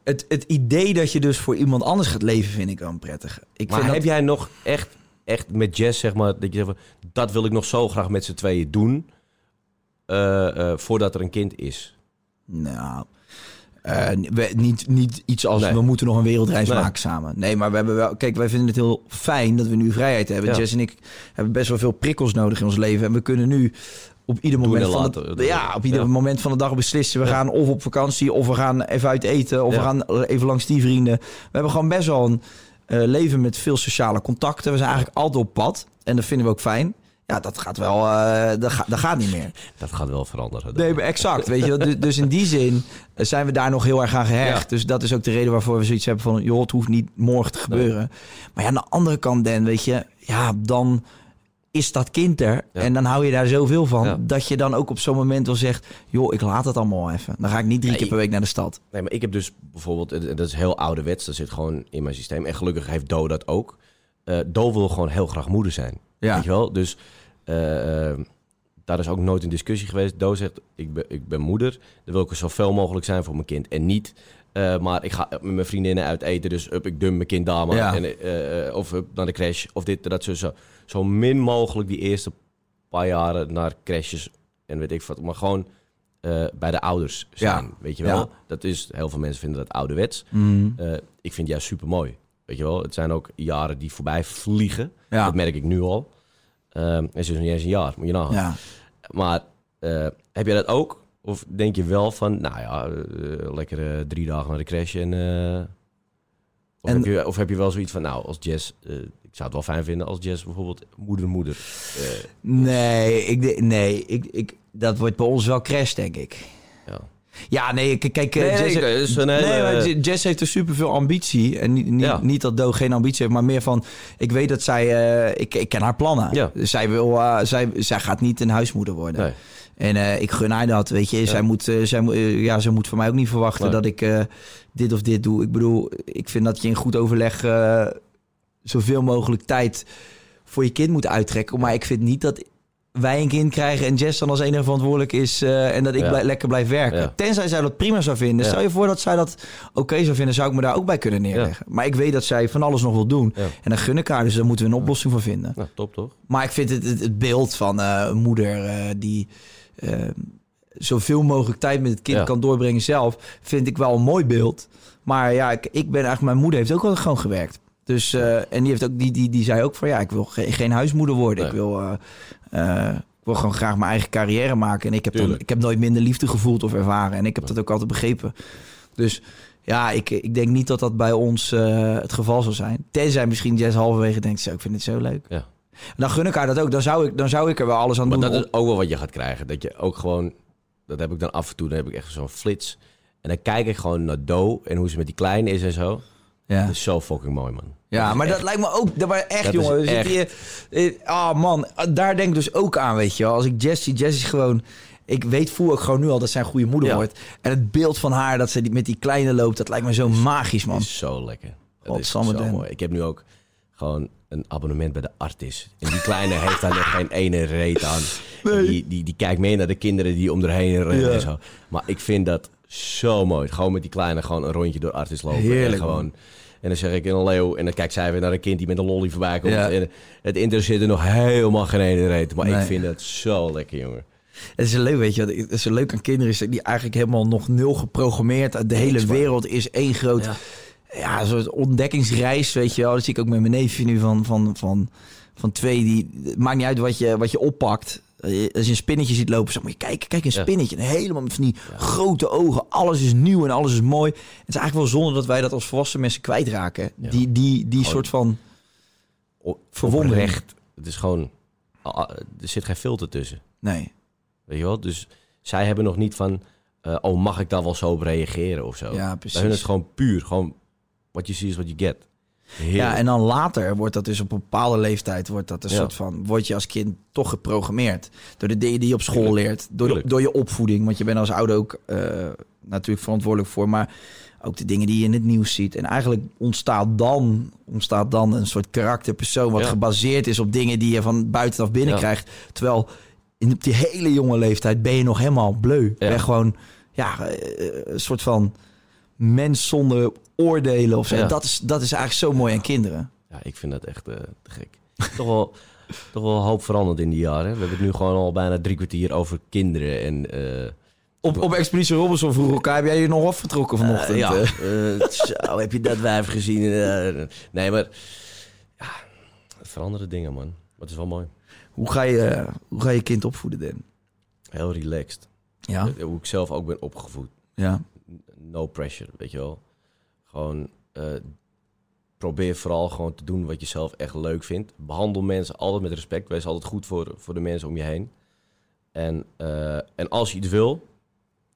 Het, het idee dat je dus voor iemand anders gaat leven, vind ik wel prettig. Ik Maar vind heb dat, jij nog echt, echt met Jess, zeg maar, dat je zegt van, dat wil ik nog zo graag met z'n tweeën doen, voordat er een kind is? Nou, eh, we- niet, niet iets als Nee. we moeten nog een wereldreis Nee. maken samen. Nee, maar we hebben wel. Kijk, wij vinden het heel fijn dat we nu vrijheid hebben. Ja. Jess en ik hebben best wel veel prikkels nodig in ons leven. En we kunnen nu op ieder moment en van de, ja, op ieder Ja. moment van de dag beslissen. We Ja. gaan of op vakantie, of we gaan even uit eten, of we gaan even langs die vrienden. We hebben gewoon best wel een eh, leven met veel sociale contacten. We zijn eigenlijk altijd op pad. En dat vinden we ook fijn. Ja, dat gaat wel. eh, dat, gaat, dat gaat niet meer. Dat gaat wel veranderen. Nee, maar exact. Weet je, dat- dus, dus in die zin eh, zijn we daar nog heel erg aan gehecht. Ja. Dus dat is ook de reden waarvoor we zoiets hebben van... joh, het hoeft niet morgen te gebeuren. Maar ja, aan de andere kant, Dan, weet je... ja, dan is dat kind er. Ja. En dan hou je daar zoveel van... Ja. dat je dan ook op zo'n moment wel zegt... joh, ik laat het allemaal even. Dan ga ik niet drie keer per week naar de stad. Nee, maar ik heb dus bijvoorbeeld, dat is heel ouderwets, dat zit gewoon in mijn systeem. En gelukkig heeft Do dat ook. Eh Do wil gewoon heel graag moeder zijn. Ja. Weet je wel? Dus eh, eh, daar is ook nooit een discussie geweest. Do zegt, ik ben, ik ben moeder, dan wil ik er zoveel mogelijk zijn voor mijn kind. En niet, eh, maar ik ga met mijn vriendinnen uit eten, dus up, ik dump mijn kind daar maar. Ja. En, of up, naar de crash, of dit, dat, zo, zo. Zo min mogelijk die eerste paar jaren naar crashes en weet ik wat. Maar gewoon bij de ouders zijn, Ja. weet je wel? Ja. Dat is, heel veel mensen vinden dat ouderwets. Eh, ik vind het juist super mooi. Weet je wel, het zijn ook jaren die voorbij vliegen. Ja. Dat merk ik nu al. Ehm het is dus niet eens een jaar, moet je nagaan. Ja. Maar eh, heb jij dat ook? Of denk je wel van, nou ja, eh, lekker eh, drie dagen naar de crash en... of, En- heb je, of heb je wel zoiets van, nou, als Jess... eh, ik zou het wel fijn vinden als Jess bijvoorbeeld moeder-moeder... Nee, ik, nee ik, ik, dat wordt bij ons wel crash, denk ik. ja. Ja, nee, kijk, eh, Nee, Jess, nee, het is een hele- nee, maar Jess heeft er superveel ambitie. En niet, niet, Ja. niet dat Do geen ambitie heeft, maar meer van... Ik weet dat zij... eh, ik, ik ken haar plannen. Ja. Dus zij, wil, eh, zij, zij gaat niet een huismoeder worden. Nee. En ik gun haar dat, weet je. Zij, moet, zij, ja, zij moet van mij ook niet verwachten dat ik dit of dit doe. Ik bedoel, ik vind dat je in goed overleg... zoveel mogelijk tijd voor je kind moet uittrekken. Maar ik vind niet dat wij een kind krijgen en Jess dan als enige verantwoordelijk is eh, en dat ik Ja. blij- lekker blijf werken. Ja. Tenzij zij dat prima zou vinden. Stel je voor dat zij dat oké zou vinden, zou ik me daar ook bij kunnen neerleggen. Maar ik weet dat zij van alles nog wil doen. En dan gun ik haar, dus daar moeten we een oplossing voor vinden. Nou, top toch? Maar ik vind het, het, het beeld van eh, een moeder eh, die zoveel mogelijk tijd met het kind kan doorbrengen zelf, vind ik wel een mooi beeld. Maar ja, ik, ik ben eigenlijk, mijn moeder heeft ook altijd gewoon gewerkt. Dus, eh, en die, heeft ook, die, die, die zei ook van ja, ik wil ge- geen huismoeder worden. Ik, wil, eh, eh, ik wil gewoon graag mijn eigen carrière maken. En ik heb, dan, ik heb nooit minder liefde gevoeld of ervaren. En ik heb dat ook altijd begrepen. Dus ja, ik, ik denk niet dat dat bij ons het geval zal zijn. Tenzij misschien Jess halverwege denkt, zo, ik vind het zo leuk. Ja. Dan gun ik haar dat ook. Dan zou ik, dan zou ik er wel alles aan Maar doen. dat om- is ook wel wat je gaat krijgen. Dat je ook gewoon, dat heb ik dan af en toe, dan heb ik echt zo'n flits. En dan kijk ik gewoon naar Do en hoe ze met die kleine is en zo. Ja. Dat is zo fucking mooi, man. ja, maar dat lijkt me ook... Dat, maar echt, Dat jongen. we zitten echt. hier- Ah, man. Daar denk ik dus ook aan, weet je wel. Als ik Jess zie, Jess is gewoon... Ik weet voel ook gewoon nu al dat zij een goede moeder Ja. wordt. En het beeld van haar dat ze die, met die kleine loopt, dat lijkt me zo magisch, man. is zo lekker. Dat is zo den. mooi. Ik heb nu ook gewoon een abonnement bij de Artis. En die kleine heeft daar nog geen ene reet aan. Die, die, die kijkt mee naar de kinderen die om erheen rennen Ja. en zo. Maar ik vind dat zo mooi. Gewoon met die kleine gewoon een rondje door Artis lopen. Heerlijk, en gewoon... En dan zeg ik in een leeuw. En dan kijkt zij weer naar een kind die met een lolly voorbij komt. Ja. En het interesseert er nog helemaal geen ene reet. Maar Nee. ik vind dat zo lekker, jongen. Het is leuk, weet je, het is leuk aan kinderen is dat die eigenlijk helemaal nog nul geprogrammeerd. De hele wereld is één groot, Ja. ja, een soort ontdekkingsreis, weet je wel. Dat zie ik ook met mijn neefje nu van, van, van, van twee. Die, het maakt niet uit wat je, wat je oppakt. Eh, Als je een spinnetje ziet lopen, zeg maar, kijk, kijk een spinnetje. Helemaal met van die grote ogen. Alles is nieuw en alles is mooi. Het is eigenlijk wel zonde dat wij dat als volwassen mensen kwijtraken. Ja. Die, die, die soort van... Verwondering. oprecht. Het is gewoon... Er zit geen filter tussen. Nee. Weet je wel? Dus zij hebben nog niet van... eh, oh, mag ik daar wel zo op reageren of zo? Ja, Bij precies. hun is het gewoon puur. Gewoon, what you see is what you get. Heerlijk. Ja, en dan later wordt dat dus op een bepaalde leeftijd wordt dat een Ja. soort van word je als kind toch geprogrammeerd door de dingen die je op school leert, door, de, door je opvoeding, want je bent als ouder ook eh, natuurlijk verantwoordelijk voor, maar ook de dingen die je in het nieuws ziet. En eigenlijk ontstaat dan ontstaat dan een soort karakterpersoon wat Ja. gebaseerd is op dingen die je van buitenaf binnenkrijgt, terwijl in op die hele jonge leeftijd ben je nog helemaal bleu. Ja. Ben gewoon ja, eh, een soort van mens zonder oordelen of zo. Ja. Dat, is, dat is eigenlijk zo mooi aan kinderen. Ja, ik vind dat echt eh, te gek. toch, wel, toch wel een hoop veranderd in die jaren. We hebben het nu gewoon al bijna drie kwartier over kinderen. En, eh, Op, op Expeditie Robinson vroeg elkaar, heb jij je nog afgetrokken vanochtend? eh, ja, zo, heb je dat wijf gezien? Nee, maar ja, het veranderen dingen, man. Maar het is wel mooi. Hoe, ga je, hoe ga je kind opvoeden, Dan? Heel relaxed. Ja? Hoe ik zelf ook ben opgevoed. Ja. No pressure, weet je wel. Gewoon eh, probeer vooral gewoon te doen wat je zelf echt leuk vindt. Behandel mensen altijd met respect. Wees altijd goed voor, voor de mensen om je heen. En, eh, en als je iets wil,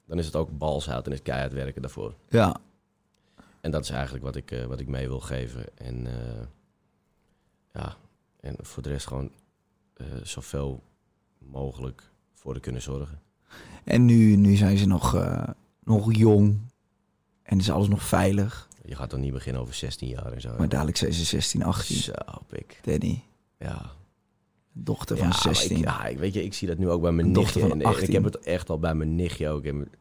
dan is het ook balzout en is keihard werken daarvoor. Ja. En dat is eigenlijk wat ik, eh, wat ik mee wil geven. En ja, en voor de rest gewoon zoveel mogelijk voor te kunnen zorgen. En nu, nu zijn ze nog, nog jong. En is alles nog veilig. Je gaat dan niet beginnen over 16 jaar en zo. Maar dadelijk zijn ze 16, 18. Zo, pik. Danny, Ja, dochter van ja, maar 16. Ik, ja, ik, weet je, ik zie dat nu ook bij mijn dochter nichtje. van En, en ik 18. heb het echt al bij mijn nichtje ook. En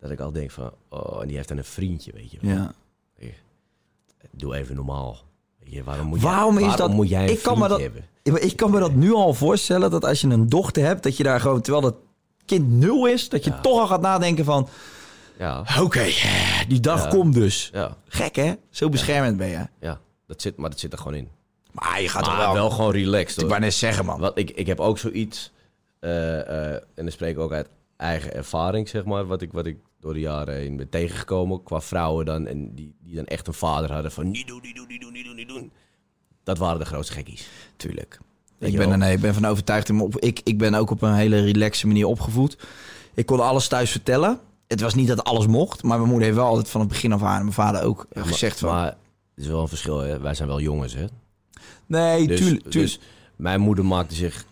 dat ik al denk van, oh, en die heeft dan een vriendje, weet je. wel. Ja. Doe even normaal. Je, waarom moet, Waarom jij, is waarom dat- moet jij een ik kan me dat- hebben? Ik kan me dat nu al voorstellen dat als je een dochter hebt, dat je daar gewoon, terwijl dat kind nul is, dat je Ja. toch al gaat nadenken van, Ja, oké, die dag Ja. komt dus. ja, Gek hè? Zo beschermend ben je. ja. Dat zit, maar dat zit er gewoon in. Maar je gaat Maar wel... wel, gewoon relaxed ik wou net zeggen man. Want ik, ik heb ook zoiets, eh, eh, en dan spreek ik ook uit eigen ervaring, zeg maar, wat ik, wat ik door de jaren heen ben tegengekomen qua vrouwen dan, en die, die dan echt een vader hadden van niet doen, niet doen, niet doen, niet doen, niet doen. Dat waren de grootste gekkies. Tuurlijk. Ik ben, er, nee, ik ben van overtuigd. in mijn op- Ik, ik ben ook op een hele relaxe manier opgevoed. Ik kon alles thuis vertellen. Het was niet dat alles mocht. Maar mijn moeder heeft wel altijd van het begin af aan... mijn vader ook Ja, gezegd maar, van... Maar het is wel een verschil, hè? wij zijn wel jongens, hè? nee, Dus, tuurlijk. dus mijn moeder maakte zich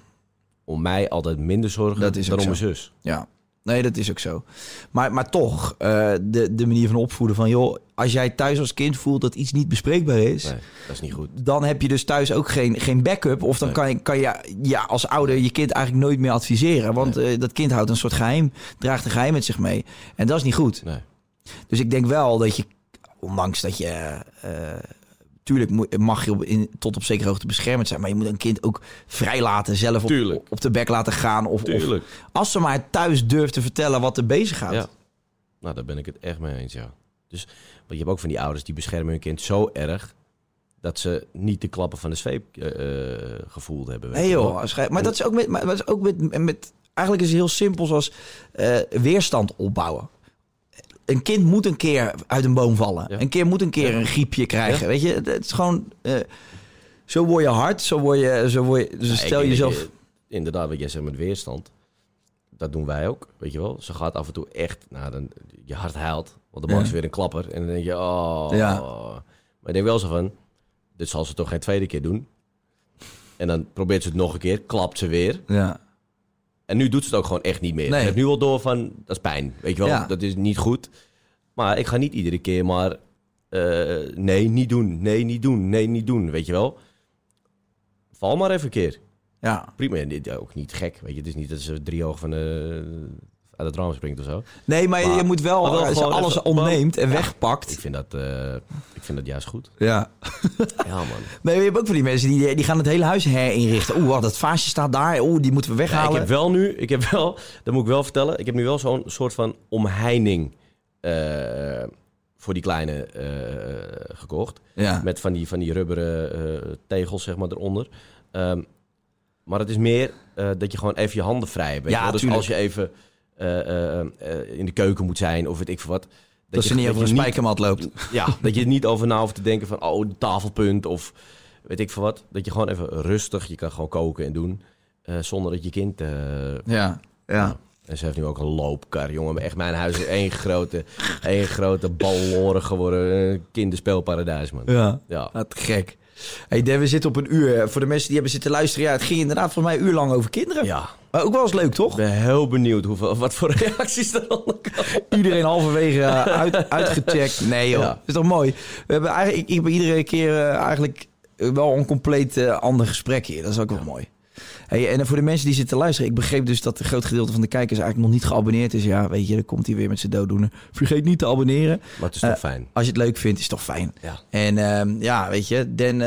om mij altijd minder zorgen Dat is dan om mijn zus. Ja, nee, dat is ook zo. Maar, maar toch, eh, de, de manier van opvoeden van... joh, als jij thuis als kind voelt dat iets niet bespreekbaar is... Nee, dat is niet goed. dan heb je dus thuis ook geen, geen backup. Of dan Nee. kan je, kan je ja, als ouder je kind eigenlijk nooit meer adviseren. Want eh, dat kind houdt een soort geheim, draagt een geheim met zich mee. En dat is niet goed. Nee. Dus ik denk wel dat je, ondanks dat je... eh, tuurlijk mag je op, in, tot op zekere hoogte beschermd zijn. Maar je moet een kind ook vrij laten, zelf op, op de bek laten gaan. Of, of als ze maar thuis durft te vertellen wat er bezig gaat. Ja. Nou, daar ben ik het echt mee eens, ja. Dus, je hebt ook van die ouders die beschermen hun kind zo erg... dat ze niet de klappen van de zweep eh, eh, gevoeld hebben. Nee joh, maar dat is ook met, maar dat is ook met, met eigenlijk is het heel simpel zoals eh, weerstand opbouwen. Een kind moet een keer uit een boom vallen. Ja. Een keer moet een keer een griepje krijgen. Weet je, het is gewoon eh, zo word je hard, zo word je, zo word je. Dus stel jezelf. inderdaad, wat jij zegt met weerstand. Dat doen wij ook, weet je wel. Ze gaat af en toe echt, nou, dan, je hart huilt. Want dan maakt Ja. ze weer een klapper. En dan denk je, oh. Ja. Maar ik denk wel zo van, dit zal ze toch geen tweede keer doen. En dan probeert ze het nog een keer, klapt ze weer. Ja. En nu doet ze het ook gewoon echt niet meer. Nee. Ik heb nu wel door van, dat is pijn. Weet je wel, Ja. dat is niet goed. Maar ik ga niet iedere keer maar... eh, nee, niet doen. Nee, niet doen. Nee, niet doen. Weet je wel. Val maar even een keer. Ja. Prima. En dit ook niet gek. Weet je, het is niet dat ze drie ogen van de, uit het raam springt of zo. Nee, maar, Maar- je moet wel, maar wel als je gewoon alles even- onderneemt en Ja. wegpakt. Ik vind dat, eh, ik vind dat juist goed. Ja. Ja, man. Nee, je hebt ook van die mensen die, die gaan het hele huis herinrichten. Oeh, dat vaasje staat daar. Oeh, die moeten we Ja, ik weghalen. heb wel nu, ik heb wel, dat moet ik wel vertellen, ik heb nu wel zo'n soort van omheining eh, voor die kleine eh, gekocht. Ja. Met van die, van die rubberen tegels, zeg maar, eronder. Ehm, maar het is meer dat je gewoon even je handen vrij hebt. Ja? Dus als je even in de keuken moet zijn of weet ik veel wat. dat ze niet over een je spijkermat loopt. ja, dat je er niet over na hoeft te denken van, oh, de tafelpunt of weet ik veel wat. Dat je gewoon even rustig, je kan gewoon koken en doen. eh, zonder dat je kind... eh, Ja. Ja. en ze heeft nu ook een loopkar, jongen. Echt, mijn huis is één grote, één grote balloren geworden. Kinderspeelparadijs, man. Ja. Ja. Ah, te gek. Hey, Dan, we zitten op een uur. Voor de mensen die hebben zitten luisteren. Ja, het ging inderdaad voor mij een uur lang over kinderen. Ja. Maar ook wel eens leuk, toch? Ik ben heel benieuwd hoeveel, wat voor reacties er dan komen. Iedereen halverwege eh, uit, uitgecheckt. Nee joh, Ja. is toch mooi. We hebben eigenlijk, ik, ik heb iedere keer eh, eigenlijk wel een compleet eh, ander gesprek hier. Dat is ook wel mooi. Hey, en voor de mensen die zitten luisteren, ik begreep dus dat een groot gedeelte van de kijkers eigenlijk nog niet geabonneerd is. Ja, weet je, dan komt hij weer met zijn dooddoener. Vergeet niet te abonneren. Maar het is toch fijn. Als je het leuk vindt, is het toch fijn. Ja. En ehm, ja, weet je, Dan,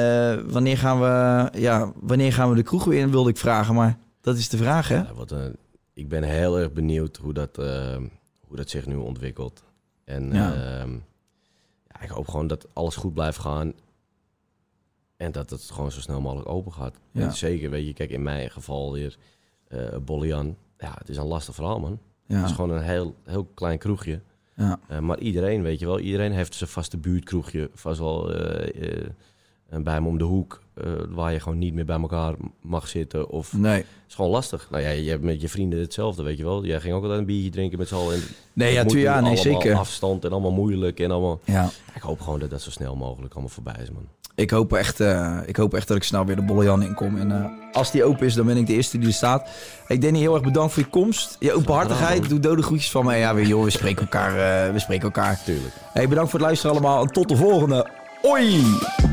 wanneer, gaan we, ja, wanneer gaan we de kroeg weer in, wilde ik vragen. Maar dat is de vraag, hè? Ja, wat, eh, ik ben heel erg benieuwd hoe dat, eh, hoe dat zich nu ontwikkelt. En Ja. ehm, ja, ik hoop gewoon dat alles goed blijft gaan. En dat het gewoon zo snel mogelijk open gaat. Ja. Zeker, weet je, kijk, in mijn geval weer, eh Bollian. Ja, het is een lastig verhaal, man. Het is gewoon een heel, heel klein kroegje. ja, maar iedereen, weet je wel, iedereen heeft zijn vaste buurtkroegje. Vast wel bij hem om de hoek, eh, waar je gewoon niet meer bij elkaar mag zitten. Of nee. het is gewoon lastig. Nou ja, je hebt met je vrienden hetzelfde, weet je wel. Jij ging ook altijd een biertje drinken met z'n allen. En Nee, ja, moet tuur, nu ja, nee, zeker. afstand en allemaal moeilijk en allemaal... Ja. Ik hoop gewoon dat dat zo snel mogelijk allemaal voorbij is, man. Ik hoop, echt, eh, ik hoop echt dat ik snel weer de Bollejan inkom. En eh, als die open is, dan ben ik de eerste die er staat. Ik Danny, heel erg bedankt voor je komst. Je openhartigheid. Doe dode groetjes van mij. Ja, weer, joh, we spreken elkaar. we spreken elkaar. Tuurlijk. Hey, bedankt voor het luisteren allemaal. En tot de volgende. Oi!